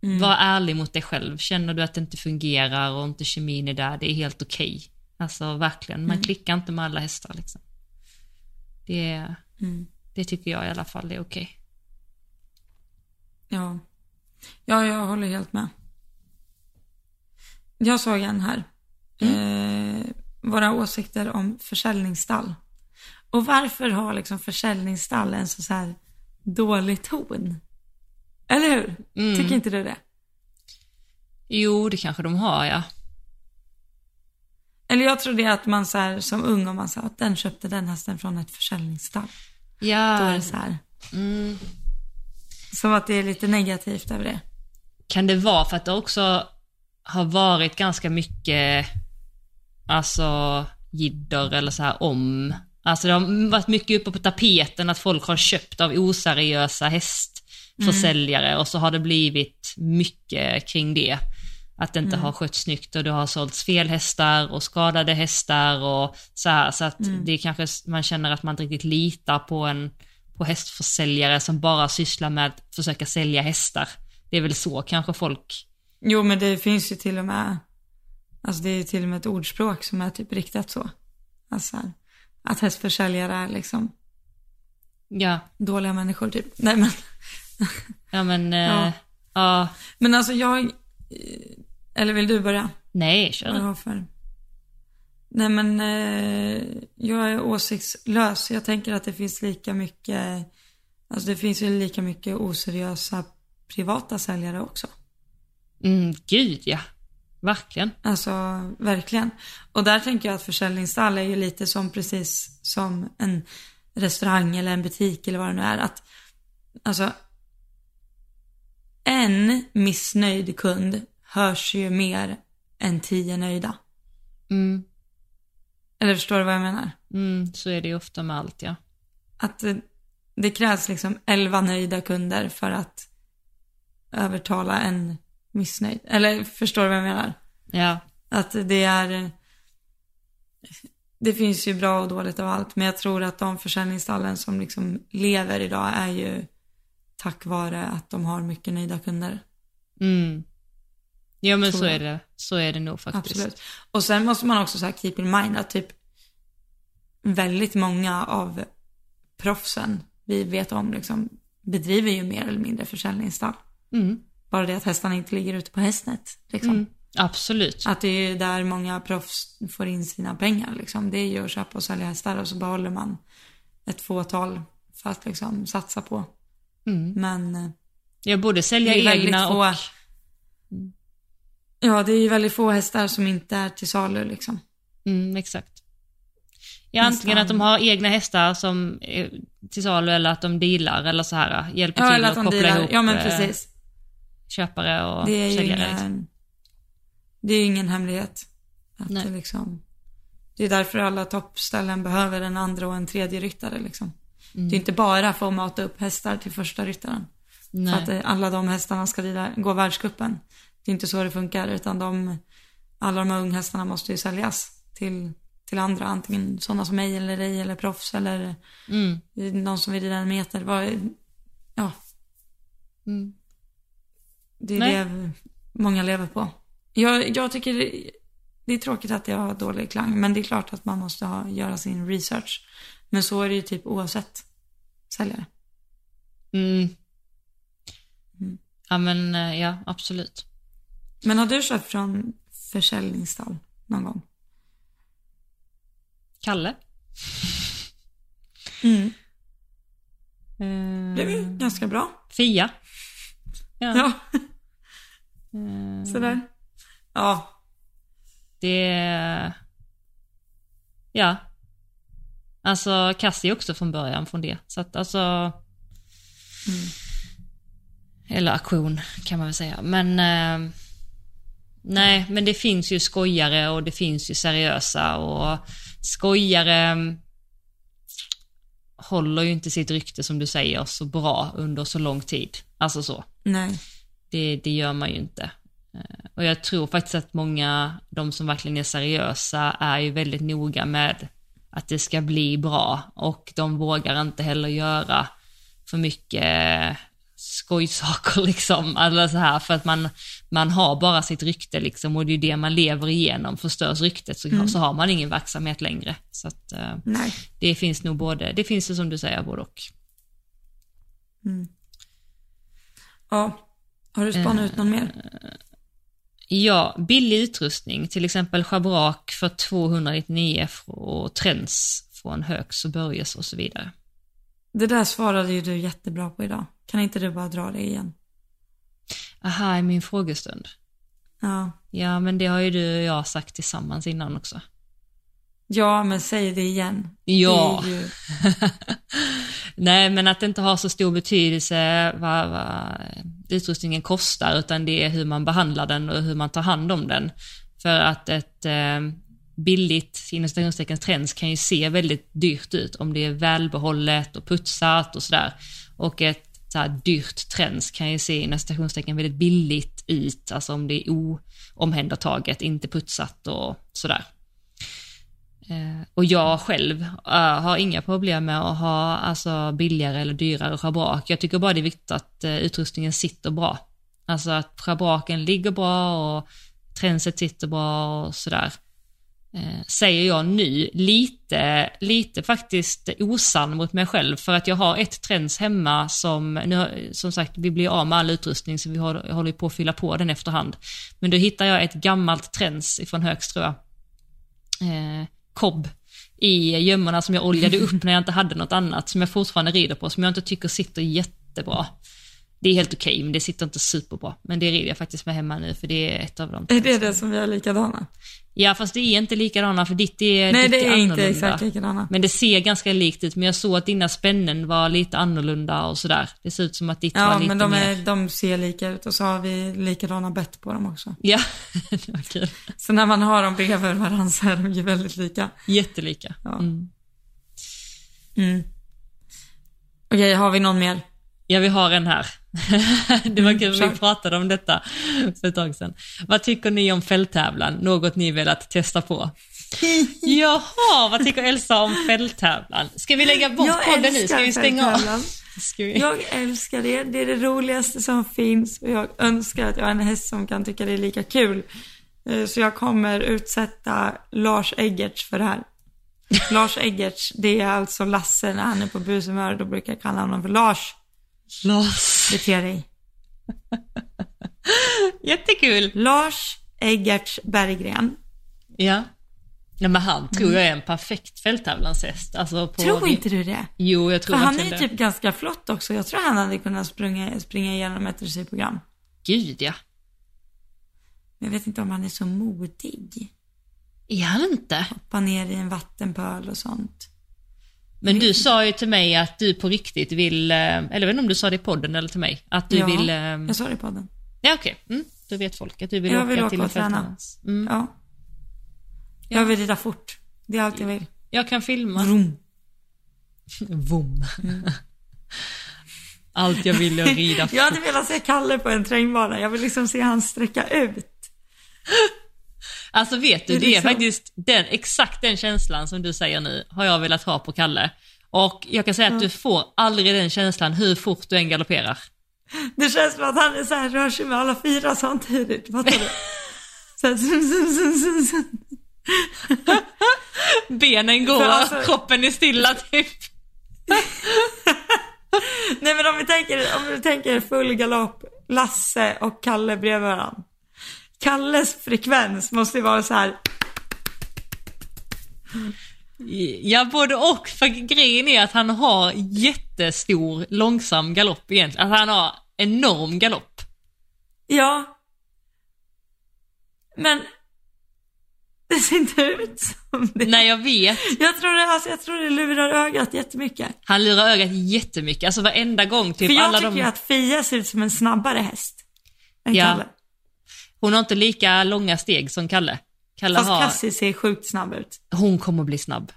Speaker 1: Mm.
Speaker 2: var ärlig mot dig själv. Känner du att det inte fungerar och inte kemin är där, det är helt okej. Alltså verkligen, man klickar inte med alla hästar liksom. Det,
Speaker 1: Mm.
Speaker 2: det tycker jag i alla fall är okej.
Speaker 1: Ja. Ja, jag håller helt med. Jag såg en här. Eh, våra åsikter om försäljningsstall. Och varför har liksom försäljningsstall en så, här dålig ton? Eller hur?
Speaker 2: Mm.
Speaker 1: Tycker inte du det?
Speaker 2: Jo, det kanske de har ja.
Speaker 1: Eller jag tror det att man så här, som ung, om man sa att den köpte den hästen från ett försäljningsstall. Då är
Speaker 2: Ja,
Speaker 1: det så här.
Speaker 2: mm.
Speaker 1: Som att det är lite negativt över det.
Speaker 2: kan det vara för att det också har varit ganska mycket, alltså jidder eller så här om, alltså det har varit mycket uppe på tapeten att folk har köpt av oseriösa hästförsäljare och så har det blivit mycket kring det. Att det inte har skötts snyggt och det har sålts fel hästar och skadade hästar och så här, så att det kanske man känner att man inte riktigt litar på en på hästförsäljare som bara sysslar med att försöka sälja hästar. Det är väl så kanske folk,
Speaker 1: Jo, men det finns ju till och med, alltså det är ju till och med ett ordspråk som är typ riktat så. Alltså här, att hästförsäljare är liksom
Speaker 2: ja,
Speaker 1: dåliga människor typ. Nej men, <laughs>
Speaker 2: ja men,
Speaker 1: Ja.
Speaker 2: ja, ja
Speaker 1: men alltså jag, eh, eller vill du börja?
Speaker 2: nej,
Speaker 1: Vad
Speaker 2: kör
Speaker 1: jag har för? Nej men, eh, jag är åsiktslös. Jag tänker att det finns lika mycket, alltså det finns ju lika mycket oseriösa privata säljare också.
Speaker 2: Mm, gud ja, verkligen.
Speaker 1: Alltså verkligen. Och där tänker jag att försäljningsstall är ju lite som precis som en restaurang eller en butik eller vad det nu är. Att, alltså, en missnöjd kund hörs ju mer än tio nöjda.
Speaker 2: Mm,
Speaker 1: Eller förstår du vad jag menar?
Speaker 2: mm, så är det ju ofta med allt ja.
Speaker 1: Att det, det krävs liksom elva nöjda kunder för att övertala en missnöjd. Eller förstår du vad jag menar?
Speaker 2: Ja,
Speaker 1: Att det är... Det finns ju bra och dåligt av allt, men jag tror att de försäljningsstallen som liksom lever idag är ju tack vare att de har mycket nöjda kunder.
Speaker 2: Mm. Ja men
Speaker 1: Tror
Speaker 2: så
Speaker 1: jag.
Speaker 2: är det. Så är det nog faktiskt.
Speaker 1: Absolut. Och sen måste man också så här keep in mind att typ väldigt många av proffsen vi vet om liksom bedriver ju mer eller mindre försäljningsstall.
Speaker 2: Mm.
Speaker 1: Bara det att hästarna inte ligger ute på hästnät. Liksom.
Speaker 2: Mm. Absolut.
Speaker 1: Att det är där många proffs får in sina pengar. Liksom. Det är ju att köpa och sälja hästar och så behåller man ett fåtal för att liksom satsa på.
Speaker 2: Mm.
Speaker 1: Men eh,
Speaker 2: Jag borde sälja egna
Speaker 1: få.
Speaker 2: och...
Speaker 1: Ja, det är ju väldigt få hästar som inte är till salu liksom.
Speaker 2: Mm, exakt. Ja, antingen att de har egna hästar som är till salu eller att de dealar eller så här. Hjälper
Speaker 1: Ja,
Speaker 2: till att
Speaker 1: att
Speaker 2: koppla
Speaker 1: dealar.
Speaker 2: ihop
Speaker 1: Ja, men
Speaker 2: eh,
Speaker 1: precis.
Speaker 2: Köpare och
Speaker 1: Det
Speaker 2: säljare. liksom.
Speaker 1: ingen, det är ju ingen hemlighet. Att
Speaker 2: Nej.
Speaker 1: det, liksom, det är därför alla toppställen behöver en andra och en tredje ryttare. Liksom.
Speaker 2: Mm.
Speaker 1: Det är inte bara för att mata upp hästar till första ryttaren.
Speaker 2: Nej.
Speaker 1: För att eh, alla de hästarna ska rida, gå världscupen. Det är inte så det funkar utan de, alla de här unghästarna måste ju säljas till, till andra. Antingen sådana som mig eller dig eller proffs eller
Speaker 2: Mm.
Speaker 1: någon som vill rida en meter. Vad- Ja,
Speaker 2: Mm.
Speaker 1: Det är
Speaker 2: Nej.
Speaker 1: det många lever på. Jag, jag tycker det, det är tråkigt att jag har dålig klang, men det är klart att man måste ha, göra sin research. Men så är det ju typ oavsett säljare.
Speaker 2: Mm.
Speaker 1: Mm.
Speaker 2: Ja men eh, ja, absolut.
Speaker 1: Men har du köpt från försäljningsstall någon gång?
Speaker 2: Kalle?
Speaker 1: Mm.
Speaker 2: Eh,
Speaker 1: Det är ganska bra.
Speaker 2: Fia? Ja.
Speaker 1: Ja,
Speaker 2: Eh,
Speaker 1: sådär. Ja,
Speaker 2: Det... Ja. Alltså Cassie också från början från det. Så att alltså...
Speaker 1: Mm.
Speaker 2: Eller aktion kan man väl säga. Men... Eh, nej, men det finns ju skojare och det finns ju seriösa och skojare mm, håller ju inte sitt rykte som du säger så bra under så lång tid. Alltså så.
Speaker 1: nej.
Speaker 2: Det, det gör man ju inte. Eh, Och jag tror faktiskt att många, de som verkligen är seriösa, är ju väldigt noga med att det ska bli bra och de vågar inte heller göra för mycket skojsaker <laughs> liksom, eller så här, för att man, man har bara sitt rykte liksom och det är det man lever igenom. Förstörs ryktet så, så har man ingen verksamhet längre. Så att eh, det finns nog både, det finns det som du säger både och.
Speaker 1: Mm. Ja. Har du spanat ut någon mer?
Speaker 2: Ja, billig utrustning, till exempel schabrak för 299 och Trends från Högs och Börjes och så vidare.
Speaker 1: Det där svarade ju du jättebra på idag. Kan inte du bara dra det igen?
Speaker 2: Aha, i min frågestund.
Speaker 1: Ja.
Speaker 2: Ja, men det har ju du och jag sagt tillsammans innan också.
Speaker 1: Ja, men säg det igen.
Speaker 2: Ja.
Speaker 1: Det ju... <laughs>
Speaker 2: Nej, men att det inte har så stor betydelse vad, vad utrustningen kostar, utan det är hur man behandlar den och hur man tar hand om den. För att ett eh, billigt, inom citationstecken, trends kan ju se väldigt dyrt ut om det är välbehållet och putsat och sådär. Och ett så här, dyrt trends kan ju se inom citationstecken väldigt billigt ut, alltså om det är oomhändertaget, inte putsat och sådär. Eh, och jag själv eh, har inga problem med att ha alltså, billigare eller dyrare schabrak. Jag tycker bara det är viktigt att eh, utrustningen sitter bra. Alltså att schabraken ligger bra och tränset sitter bra och sådär. Säger jag nu, lite, lite faktiskt osann mot mig själv för att jag har ett träns hemma som, nu, som sagt vi blir av med all utrustning så vi håller, håller på att fylla på den efterhand. Men då hittar jag ett gammalt träns ifrån Högströ. tror jag eh, kobb i gömmorna som jag oljade upp när jag inte hade något annat, som jag fortfarande rider på, som jag inte tycker sitter jättebra. Det är helt okej, men det sitter inte superbra. Men det rider jag faktiskt med hemma nu, för det är ett av de
Speaker 1: Är det det som vi har likadana?
Speaker 2: Ja, fast det är inte likadana, för ditt är
Speaker 1: Nej,
Speaker 2: ditt
Speaker 1: det är inte
Speaker 2: annorlunda.
Speaker 1: exakt likadana.
Speaker 2: Men det ser ganska likt ut, men jag såg att dina spännen var lite annorlunda och sådär. Det ser ut som att ditt var
Speaker 1: Ja,
Speaker 2: lite
Speaker 1: men de,
Speaker 2: mer...
Speaker 1: är, de ser lika ut och så har vi likadana bett på dem också.
Speaker 2: Ja, <laughs> det var kul.
Speaker 1: Så när man har dem bredvid varandra så är de ju väldigt lika.
Speaker 2: Jättelika.
Speaker 1: Ja.
Speaker 2: Mm.
Speaker 1: Mm. Okej, har vi någon mer?
Speaker 2: Ja, vi har en här. <laughs> det var kul, vi pratade om detta för ett tag sedan. Vad tycker ni om fälttävlan? Något ni velat testa på? <laughs> Jaha, vad tycker Elsa om fälttävlan? Ska vi lägga bort
Speaker 1: Jag
Speaker 2: podden nu? Ska vi stänga av? <laughs> vi?
Speaker 1: Jag älskar det. Det är det roligaste som finns och jag önskar att jag har en häst som kan tycka det är lika kul. Eh, Så jag kommer utsätta Lars Eggerts för det här. Lars Eggerts, det är alltså Lasse när han är på bushumör. Då brukar jag kalla honom för Lars.
Speaker 2: Lars.
Speaker 1: Bete dig. <laughs>
Speaker 2: Jättekul.
Speaker 1: Lars Eggerts Berggren.
Speaker 2: Ja. Nej, men han tror jag är en perfekt fälttävlanshäst. Alltså på
Speaker 1: Tror inte du det?
Speaker 2: Jo, jag tror
Speaker 1: För han är ju
Speaker 2: det.
Speaker 1: typ ganska flott också. Jag tror han hade kunnat springa, springa igenom ett dressyrprogram.
Speaker 2: Gud ja.
Speaker 1: Men jag vet inte om han är så modig.
Speaker 2: Är han inte?
Speaker 1: Hoppa ner i en vattenpöl och sånt.
Speaker 2: Men du sa ju till mig att du på riktigt vill, eh, eller jag vet inte om du sa det i podden eller till mig, att du
Speaker 1: ja,
Speaker 2: vill... eh,
Speaker 1: jag sa det i podden.
Speaker 2: Ja okej, mm, då vet folk att du vill
Speaker 1: Jag
Speaker 2: åka
Speaker 1: vill åka
Speaker 2: till
Speaker 1: och träna.
Speaker 2: Mm.
Speaker 1: Ja. Jag vill rida fort. Det är allt jag vill.
Speaker 2: Jag kan filma.
Speaker 1: Vroom.
Speaker 2: Vom. <laughs> Allt jag vill är att rida
Speaker 1: Jag hade velat se Kalle på en terrängbana. Jag vill liksom se han sträcka ut.
Speaker 2: Alltså vet du,
Speaker 1: Det är
Speaker 2: det är
Speaker 1: liksom-
Speaker 2: faktiskt den, exakt den känslan som du säger nu har jag velat ha på Kalle. Och jag kan säga att du får aldrig den känslan hur fort du än galopperar.
Speaker 1: Det känns som att han är så här, rör sig med alla fyra samtidigt. Fattar du? <laughs> Så här, zum, zum, zum, zum.
Speaker 2: Benen går,
Speaker 1: alltså-
Speaker 2: kroppen är stilla typ. <laughs>
Speaker 1: Nej men om vi tänker, om vi tänker full galopp, Lasse och Kalle bredvid varandra. Kalles frekvens måste ju vara så här.
Speaker 2: Ja, både och. För grejen är att han har jättestor långsam galopp egentligen. Alltså han har enorm galopp.
Speaker 1: ja. Men det ser inte ut som det.
Speaker 2: Nej, jag vet.
Speaker 1: Jag tror det, alltså, jag tror det lurar ögat jättemycket.
Speaker 2: Han lurar ögat jättemycket. Alltså varenda gång, typ
Speaker 1: För jag
Speaker 2: alla
Speaker 1: tycker
Speaker 2: de...
Speaker 1: att Fia ser ut som en snabbare häst. Än
Speaker 2: Ja.
Speaker 1: Kalle.
Speaker 2: Hon har inte lika långa steg som Kalle. Kalle
Speaker 1: Fast
Speaker 2: har...
Speaker 1: Cassie ser sjukt snabb ut.
Speaker 2: Hon kommer bli snabb.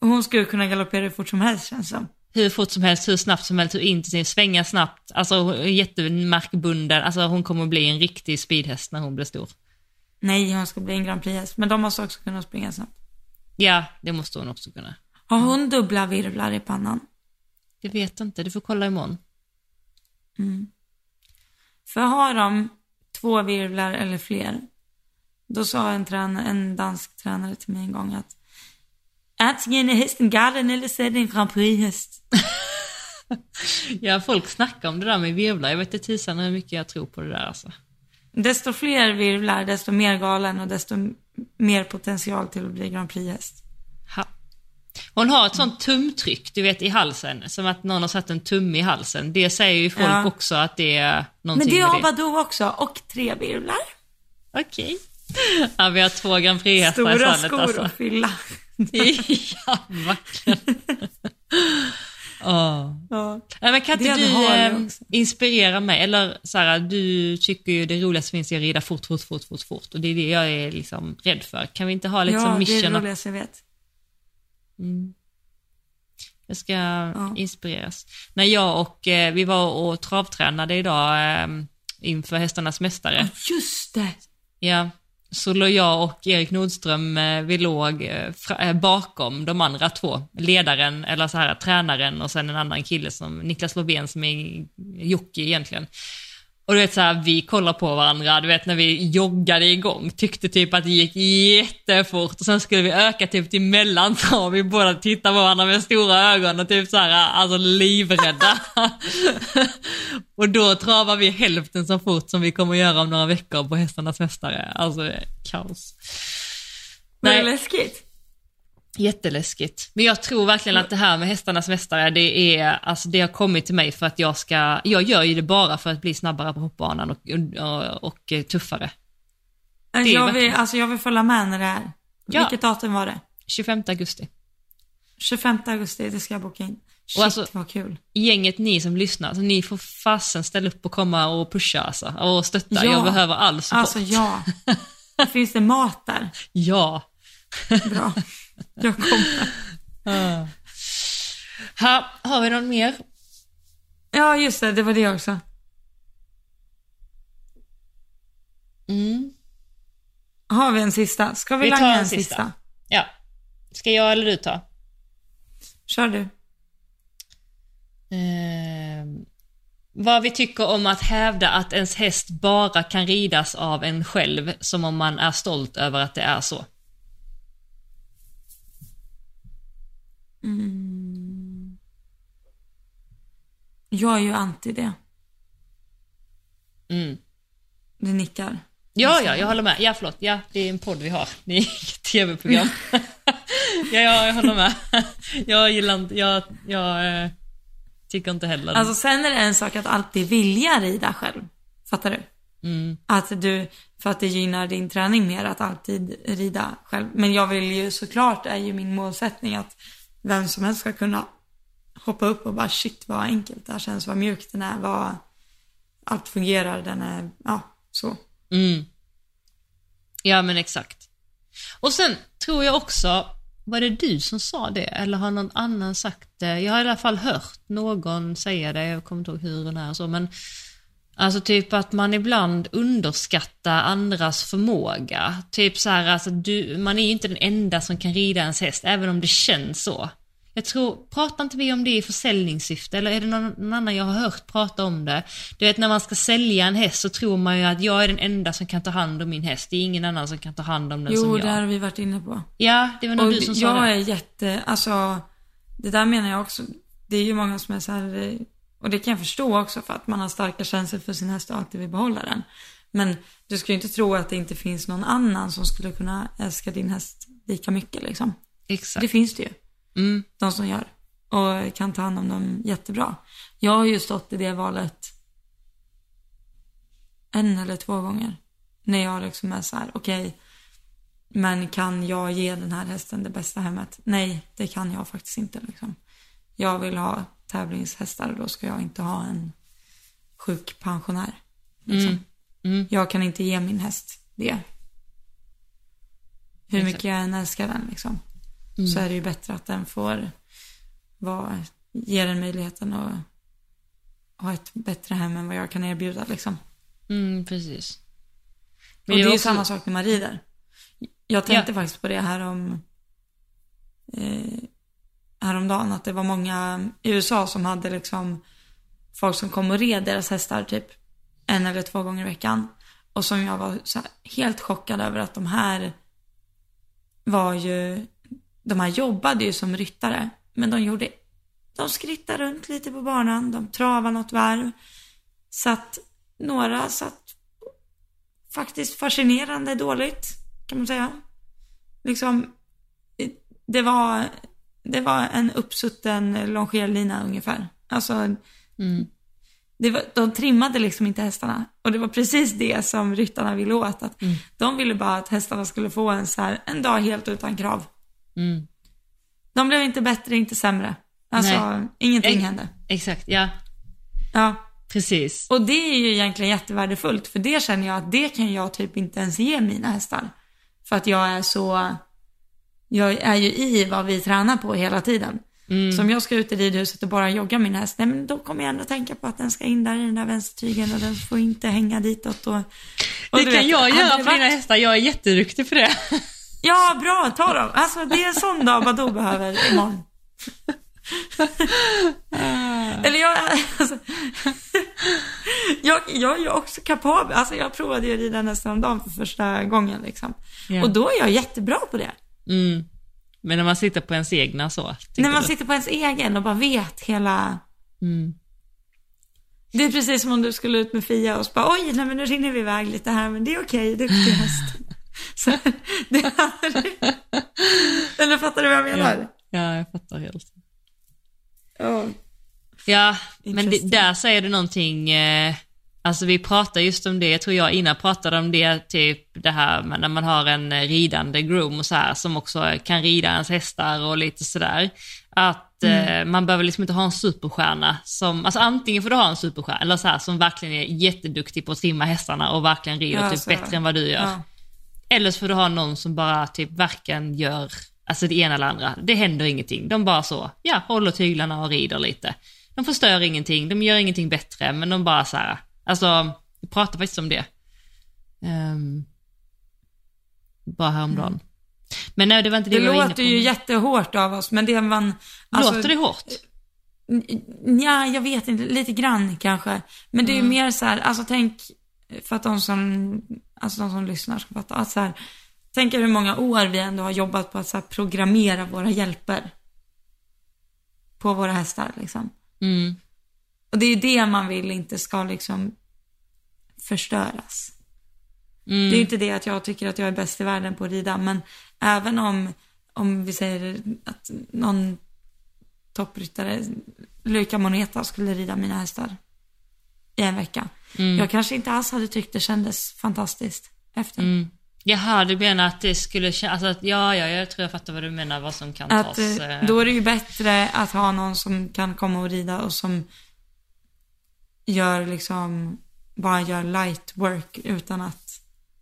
Speaker 1: Hon skulle kunna galoppera hur fort som helst känns som.
Speaker 2: Hur fort som helst, hur snabbt som helst, hur intensivt, svänga snabbt. Alltså jättemarkbunden. Alltså hon kommer bli en riktig speedhäst när hon blir stor.
Speaker 1: Nej, hon ska bli en Grand Prix-häst. Men de måste också kunna springa snabbt.
Speaker 2: Ja, det måste hon också kunna.
Speaker 1: Har hon dubbla virvlar i pannan?
Speaker 2: Det vet jag inte, du får kolla imorgon.
Speaker 1: För har de två virvlar eller fler, då sa en, tränare, en dansk tränare till mig en gång att antingen är hästen galen eller så är det en Grand Prix-häst. <laughs>
Speaker 2: Ja, folk snackar om det där med virvlar. Jag vet inte tusan hur mycket jag tror på det där alltså.
Speaker 1: Desto fler virvlar, desto mer galen och desto mer potential till att bli Grand Prix-häst.
Speaker 2: Hon har ett sånt tumtryck, du vet i halsen, som att någon har satt en tumme i halsen. Det säger ju folk
Speaker 1: Ja.
Speaker 2: också att det är
Speaker 1: Men
Speaker 2: någonting
Speaker 1: det har. Badoo också, och tre virvlar.
Speaker 2: Okej. Ja, vi har två Grand Prix-hästar i
Speaker 1: Stora
Speaker 2: stallet
Speaker 1: skor
Speaker 2: alltså.
Speaker 1: att fylla. <laughs>
Speaker 2: ja, verkligen. <laughs> Åh.
Speaker 1: Ja.
Speaker 2: Nej, men kan inte du eh,
Speaker 1: också.
Speaker 2: inspirera mig? Eller här, du tycker ju det roligaste finns i att rida fort, fort, fort, fort, fort. Och det är det jag är liksom rädd för. Kan vi inte ha lite
Speaker 1: ja,
Speaker 2: som
Speaker 1: det är
Speaker 2: mission
Speaker 1: det roligaste jag vet.
Speaker 2: Jag ska inspireras? När jag och, eh, vi var och travtränade idag eh, inför Hästarnas Mästare.
Speaker 1: Just det!
Speaker 2: Ja, så låg jag och Erik Nordström, eh, vi låg eh, eh, bakom de andra två. Ledaren, eller så här tränaren och sen en annan kille som Niklas Lovén som är jockey egentligen. Och du vet så här, vi kollar på varandra, du vet när vi joggade igång, tyckte typ att det gick jättefort och sen skulle vi öka typ till mellantrav, vi båda tittade på varandra med stora ögon och typ så här, alltså livrädda. <laughs> och då travar vi hälften så fort som vi kommer göra om några veckor på Hästarnas Mästare. Alltså det är kaos.
Speaker 1: Var det läskigt?
Speaker 2: Jätteläskigt. Men jag tror verkligen att det här med Hästarnas Mästare, det är, alltså det har kommit till mig för att jag ska, jag gör ju det bara för att bli snabbare på hoppbanan och, och, och tuffare. är
Speaker 1: jag, vill, alltså jag vill följa med när det är.
Speaker 2: Ja.
Speaker 1: Vilket datum var det?
Speaker 2: 25 augusti.
Speaker 1: 25 augusti, det ska jag boka in. Shit
Speaker 2: Och alltså-
Speaker 1: vad kul.
Speaker 2: Gänget ni som lyssnar, alltså ni får fasen ställa upp och komma och pusha alltså, och stötta.
Speaker 1: Ja.
Speaker 2: Jag behöver all support.
Speaker 1: Alltså ja. <laughs> Finns det mat där?
Speaker 2: Ja.
Speaker 1: Bra. Jag kommer. <laughs>
Speaker 2: Ha, har vi någon mer?
Speaker 1: Ja just det, det var det också.
Speaker 2: Mm.
Speaker 1: Har vi en sista? Ska vi,
Speaker 2: Vi
Speaker 1: langa
Speaker 2: en
Speaker 1: en
Speaker 2: sista.
Speaker 1: sista?
Speaker 2: Ja. Ska jag eller du ta?
Speaker 1: Kör du.
Speaker 2: Eh, vad vi tycker om att hävda att ens häst bara kan ridas av en själv, som om man är stolt över att det är så.
Speaker 1: Jag är ju anti det.
Speaker 2: Mm.
Speaker 1: Du nickar.
Speaker 2: Ja, ja, jag håller med. Ja, förlåt. Ja, det är en podd vi har. Det är inget tv-program. ja, <laughs> ja, jag håller med. jag gillar inte, jag, jag eh, tycker inte heller
Speaker 1: Alltså sen är det en sak att alltid vilja rida själv. Fattar du?
Speaker 2: mm.
Speaker 1: Att du, för att det gynnar din träning mer att alltid rida själv. Men jag vill ju såklart, är ju min målsättning att vem som helst ska kunna hoppa upp och bara shit vad enkelt det här känns, vad mjukt den är, vad allt fungerar, den är, ja, så.
Speaker 2: Mm. Ja, men exakt. Och sen tror jag också, var det du som sa det eller har någon annan sagt det? Jag har i alla fall hört någon säga det, jag kommer inte ihåg hur och när och så, men Alltså typ att man ibland underskattar andras förmåga. Typ så här, alltså du, man är ju inte den enda som kan rida ens häst, även om det känns så. Jag tror, pratar inte vi om det i försäljningssyfte, eller är det någon, annan jag har hört prata om det? Du vet när man ska sälja en häst så tror man ju att jag är den enda som kan ta hand om min häst, det är ingen annan som kan ta hand om den som
Speaker 1: Jo,
Speaker 2: jag.
Speaker 1: det har vi varit inne på.
Speaker 2: Ja, det var nog du som sa
Speaker 1: jag
Speaker 2: det.
Speaker 1: är jätte, alltså, det där menar jag också. Det är ju många som är så här, eh, och det kan jag förstå också för att man har starka känslor för sin häst och alltid vill behålla den. Men du ska ju inte tro att det inte finns någon annan som skulle kunna älska din häst lika mycket liksom.
Speaker 2: Exakt.
Speaker 1: Det finns det ju.
Speaker 2: Mm,
Speaker 1: De som gör. Och kan ta hand om dem jättebra. Jag har ju stått i det valet en eller två gånger. När jag liksom är så här, okej, men kan jag ge den här hästen det bästa hemmet? Nej, det kan jag faktiskt inte liksom. Jag vill ha tävlingshästar då ska jag inte ha en sjuk pensionär. Liksom.
Speaker 2: Mm. Mm.
Speaker 1: Jag kan inte ge min häst det. Hur mycket jag än älskar den liksom. Så är det ju bättre att den får vara, ge den möjligheten att ha ett bättre hem än vad jag kan erbjuda liksom.
Speaker 2: Mm, precis.
Speaker 1: Och det är ju
Speaker 2: också-
Speaker 1: samma sak när man rider. Jag tänkte faktiskt på det här om eh, häromdagen, att det var många i USA som hade liksom folk som kom och red deras hästar typ en eller två gånger i veckan. Och som jag var så helt chockad över att de här var ju, de här jobbade ju som ryttare, men de gjorde, de skrittade runt lite på banan, de travade något varv. Så att några satt faktiskt fascinerande dåligt, kan man säga. Liksom, det var, det var en uppsutten longerlina ungefär. Alltså,
Speaker 2: Mm.
Speaker 1: det var, de trimmade liksom inte hästarna. Och det var precis det som ryttarna ville åt. Att
Speaker 2: Mm.
Speaker 1: De ville bara att hästarna skulle få en, så här, en dag helt utan krav.
Speaker 2: Mm.
Speaker 1: De blev inte bättre, inte sämre. Alltså,
Speaker 2: Nej.
Speaker 1: ingenting
Speaker 2: Ex-
Speaker 1: hände.
Speaker 2: Exakt, ja.
Speaker 1: Ja.
Speaker 2: Precis.
Speaker 1: Och det är ju egentligen jättevärdefullt, för det känner jag att det kan jag typ inte ens ge mina hästar. För att jag är så, jag är ju i vad vi tränar på hela tiden.
Speaker 2: Mm.
Speaker 1: Så om jag ska ut i ridhuset och bara jogga min häst, nej men då kommer jag ändå tänka på att den ska in där i den där vänstertygen och den får inte hänga ditåt och... och
Speaker 2: Det kan
Speaker 1: vet,
Speaker 2: jag göra för
Speaker 1: varit-
Speaker 2: hästar, jag är jätteduktig på det.
Speaker 1: Ja, bra, ta dem. Alltså det är en sån dag Badoo behöver imorgon. Eller jag, alltså, jag, jag är ju också kapabel, alltså jag provade ju att rida nästan om dagen för första gången liksom.
Speaker 2: Ja.
Speaker 1: Och då är jag jättebra på det.
Speaker 2: Mm. Men när man sitter på ens egna så,
Speaker 1: När man
Speaker 2: du?
Speaker 1: sitter på ens egen och bara vet hela...
Speaker 2: Mm.
Speaker 1: Det är precis som om du skulle ut med Fia och så bara oj, nej men nu rinner vi iväg lite här men det är okej, duktig häst. <laughs> Så, det är... Eller fattar du vad jag menar?
Speaker 2: Ja, jag fattar helt.
Speaker 1: Ja.
Speaker 2: Ja, men det, där säger du någonting, eh, alltså vi pratar just om det, jag tror jag innan pratade om det, typ det här med när man har en eh, ridande groom och så här som också kan rida ens hästar och lite sådär. Att eh, man behöver liksom inte ha en superstjärna som, alltså antingen får du ha en superstjärna eller så här som verkligen är jätteduktig på att trimma hästarna och verkligen rider
Speaker 1: Ja,
Speaker 2: typ
Speaker 1: så.
Speaker 2: bättre än vad du gör.
Speaker 1: Ja.
Speaker 2: Eller så får du ha någon som bara typ varken gör, alltså det ena eller andra. Det händer ingenting. De bara så, ja, håller tyglarna och rider lite. De förstör ingenting, de gör ingenting bättre, men de bara så här, alltså, vi pratar faktiskt om det. Ehm, bara häromdagen. Men nej, det var inte det,
Speaker 1: Det
Speaker 2: vi var inne på.
Speaker 1: låter ju jättehårt av oss, men det man... alltså-
Speaker 2: Låter det hårt?
Speaker 1: Ja, jag vet inte. Lite grann kanske. Men det är ju
Speaker 2: Mm.
Speaker 1: mer så här, alltså tänk, för att de som, alltså de som lyssnar ska fatta, att så här, tänk er hur många år vi ändå har jobbat på att så här, programmera våra hjälper. På våra hästar liksom.
Speaker 2: Mm.
Speaker 1: Och det är ju det man vill inte ska liksom förstöras.
Speaker 2: Mm.
Speaker 1: Det är ju inte det att jag tycker att jag är bäst i världen på att rida, men även om, om vi säger att någon toppryttare, Luca Moneta, skulle rida mina hästar i en vecka.
Speaker 2: Mm.
Speaker 1: Jag kanske inte alls hade tyckt det kändes fantastiskt efter.
Speaker 2: Mm. Jaha, du menar att det skulle kännas, alltså att, ja, ja, jag tror jag fattar vad du menar, vad som kan
Speaker 1: Att,
Speaker 2: tas.
Speaker 1: eh,
Speaker 2: eh,
Speaker 1: då är det ju bättre att ha någon som kan komma och rida och som gör liksom, bara gör light work utan att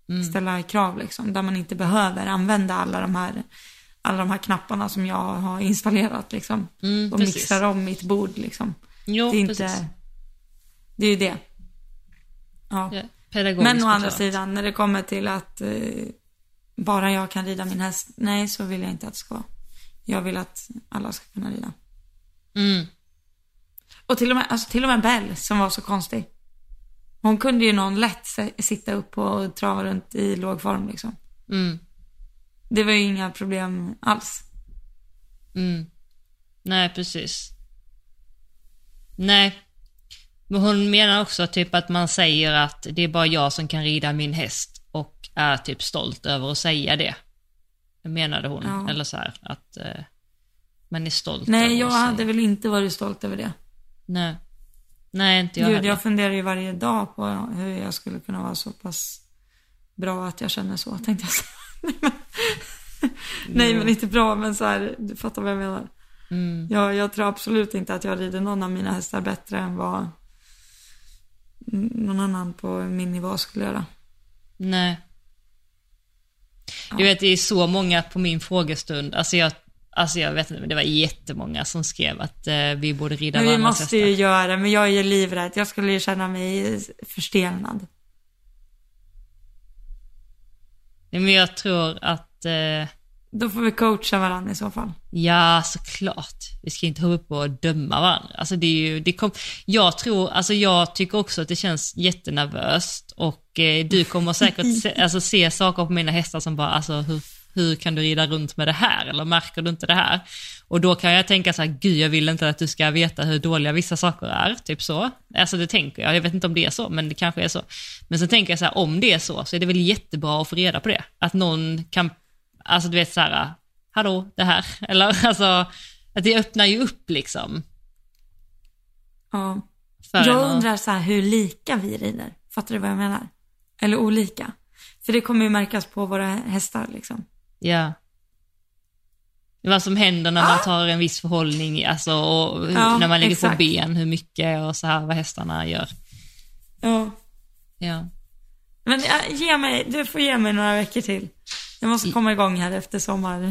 Speaker 2: Mm.
Speaker 1: ställa krav liksom. Där man inte behöver använda alla de här, alla de här knapparna som jag har installerat liksom.
Speaker 2: Mm,
Speaker 1: och
Speaker 2: precis.
Speaker 1: mixar om mitt bord liksom.
Speaker 2: Jo,
Speaker 1: det är inte,
Speaker 2: precis.
Speaker 1: det är ju det. Ja.
Speaker 2: Ja,
Speaker 1: Men å andra sidan, när det kommer till att eh, bara jag kan rida min häst, nej så vill jag inte att det ska vara. Jag vill att alla ska kunna rida.
Speaker 2: Mm.
Speaker 1: Och till och med, alltså till och med Bell som var så konstig. Hon kunde ju någon lätt sitta upp och trava runt i låg form liksom.
Speaker 2: Mm.
Speaker 1: Det var ju inga problem alls.
Speaker 2: Mm. Nej, precis. Nej. Men hon menar också typ att man säger att det är bara jag som kan rida min häst och är typ stolt över att säga det. Menade hon.
Speaker 1: Ja.
Speaker 2: Eller så här att eh, man är stolt över
Speaker 1: Nej, jag
Speaker 2: att säga.
Speaker 1: hade väl inte varit stolt över det.
Speaker 2: Nej. Nej, inte jag
Speaker 1: Gud,
Speaker 2: heller.
Speaker 1: jag funderar ju varje dag på hur jag skulle kunna vara så pass bra att jag känner så, tänkte jag säga. <laughs> Nej, men inte bra, men så här, du fattar vad jag menar.
Speaker 2: Mm.
Speaker 1: Jag, jag tror absolut inte att jag rider någon av mina hästar bättre än vad någon annan på min nivå skulle göra.
Speaker 2: Nej. Du vet, det är så många på min frågestund. Alltså jag, alltså jag vet inte, men det var jättemånga som skrev att eh, vi borde rida
Speaker 1: Men vi måste
Speaker 2: hästar.
Speaker 1: ju göra det, men jag är ju livrädd. Jag skulle ju känna mig förstelnad.
Speaker 2: Nej, Men jag tror att, eh,
Speaker 1: Då får vi coacha varandra i så fall.
Speaker 2: ja såklart, vi ska inte hålla upp och döma varandra. Alltså det är ju, det kom, jag tror, alltså jag tycker också att det känns jättenervöst och eh, du kommer säkert <laughs> se, alltså, se saker på mina hästar som bara, alltså hur, hur kan du rida runt med det här? Eller märker du inte det här? Och då kan jag tänka så här, gud jag vill inte att du ska veta hur dåliga vissa saker är, typ så. Alltså det tänker jag, jag vet inte om det är så, men det kanske är så. Men så tänker jag så här, om det är så, så är det väl jättebra att få reda på det. Att någon kan, alltså du vet så här, hallå, det här, <laughs> eller alltså, att det öppnar ju upp liksom.
Speaker 1: Ja. Jag undrar så här hur lika vi rider. Fattar du vad jag menar? Eller olika. För det kommer ju märkas på våra hästar liksom.
Speaker 2: Ja. Vad som händer när man tar en viss förhållning, alltså och
Speaker 1: Ja,
Speaker 2: när man lägger på
Speaker 1: exakt.
Speaker 2: ben, hur mycket och så här vad hästarna gör.
Speaker 1: Ja.
Speaker 2: Ja.
Speaker 1: Men ge mig, du får ge mig några veckor till. Jag måste komma igång här efter sommar.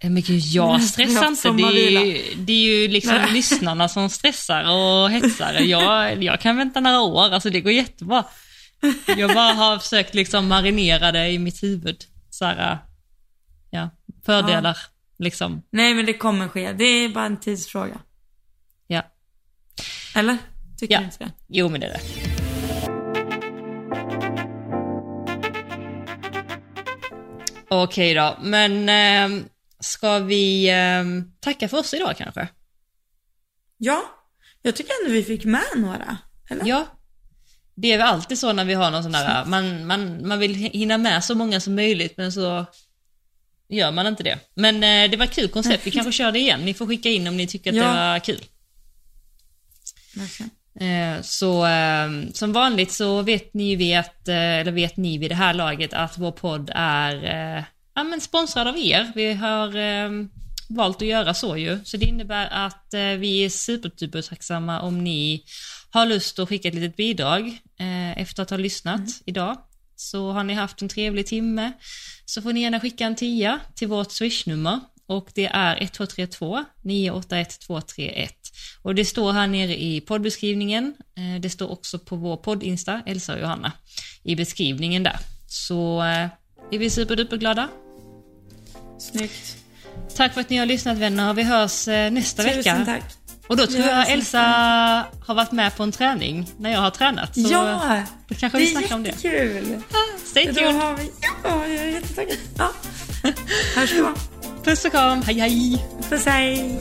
Speaker 2: Eh, Men gud, jag <laughs> stressar inte. Det är, ju, det är ju liksom
Speaker 1: Nej.
Speaker 2: lyssnarna som stressar och hetsar. Jag, jag kan vänta några år, alltså det går jättebra. Jag bara har försökt liksom marinera det i mitt huvud. Så här, ja, fördelar liksom.
Speaker 1: Nej men det kommer ske. Det är bara en tidsfråga.
Speaker 2: Ja.
Speaker 1: Eller? Tycker
Speaker 2: Ja.
Speaker 1: du inte det?
Speaker 2: Jo, men det är det. Okej då, men eh, ska vi eh, tacka för oss idag kanske?
Speaker 1: Ja. Jag tycker ändå vi fick med några. Eller?
Speaker 2: Ja. Det är väl alltid så när vi har någon sån där, man, man, man vill hinna med så många som möjligt men så gör man inte det. Men eh, det var ett kul koncept, vi kanske kör det igen. Ni får skicka in om ni tycker att
Speaker 1: Ja.
Speaker 2: det var kul.
Speaker 1: Verkligen.
Speaker 2: Eh, Så eh, som vanligt så vet ni, vet, eh, eller vet ni vid det här laget att vår podd är eh, ja, men sponsrad av er. Vi har eh, valt att göra så ju. Så det innebär att vi är superduper tacksamma om ni har lust att skicka ett litet bidrag efter att ha lyssnat idag. Så har ni haft en trevlig timme så får ni gärna skicka en tia till vårt swishnummer och det är 1232 981 231. Och det står här nere i poddbeskrivningen. Eh, Det står också på vår podd-insta, Elsa och Johanna, i beskrivningen där. Så eh, är vi superduperglada.
Speaker 1: Snyggt.
Speaker 2: Tack för att ni har lyssnat vänner. Vi hörs eh, nästa
Speaker 1: Tusen
Speaker 2: vecka.
Speaker 1: tack.
Speaker 2: Och då tror jag Elsa har varit med på en träning när jag har tränat. Så
Speaker 1: ja,
Speaker 2: då kanske
Speaker 1: det
Speaker 2: vi
Speaker 1: är
Speaker 2: snackar om det.
Speaker 1: jättekul.
Speaker 2: Stay tuned.
Speaker 1: vi... Ja, jag är jättetaggad. Ja. <laughs> Hörs då.
Speaker 2: Puss och kram. Hej hej.
Speaker 1: Puss hej.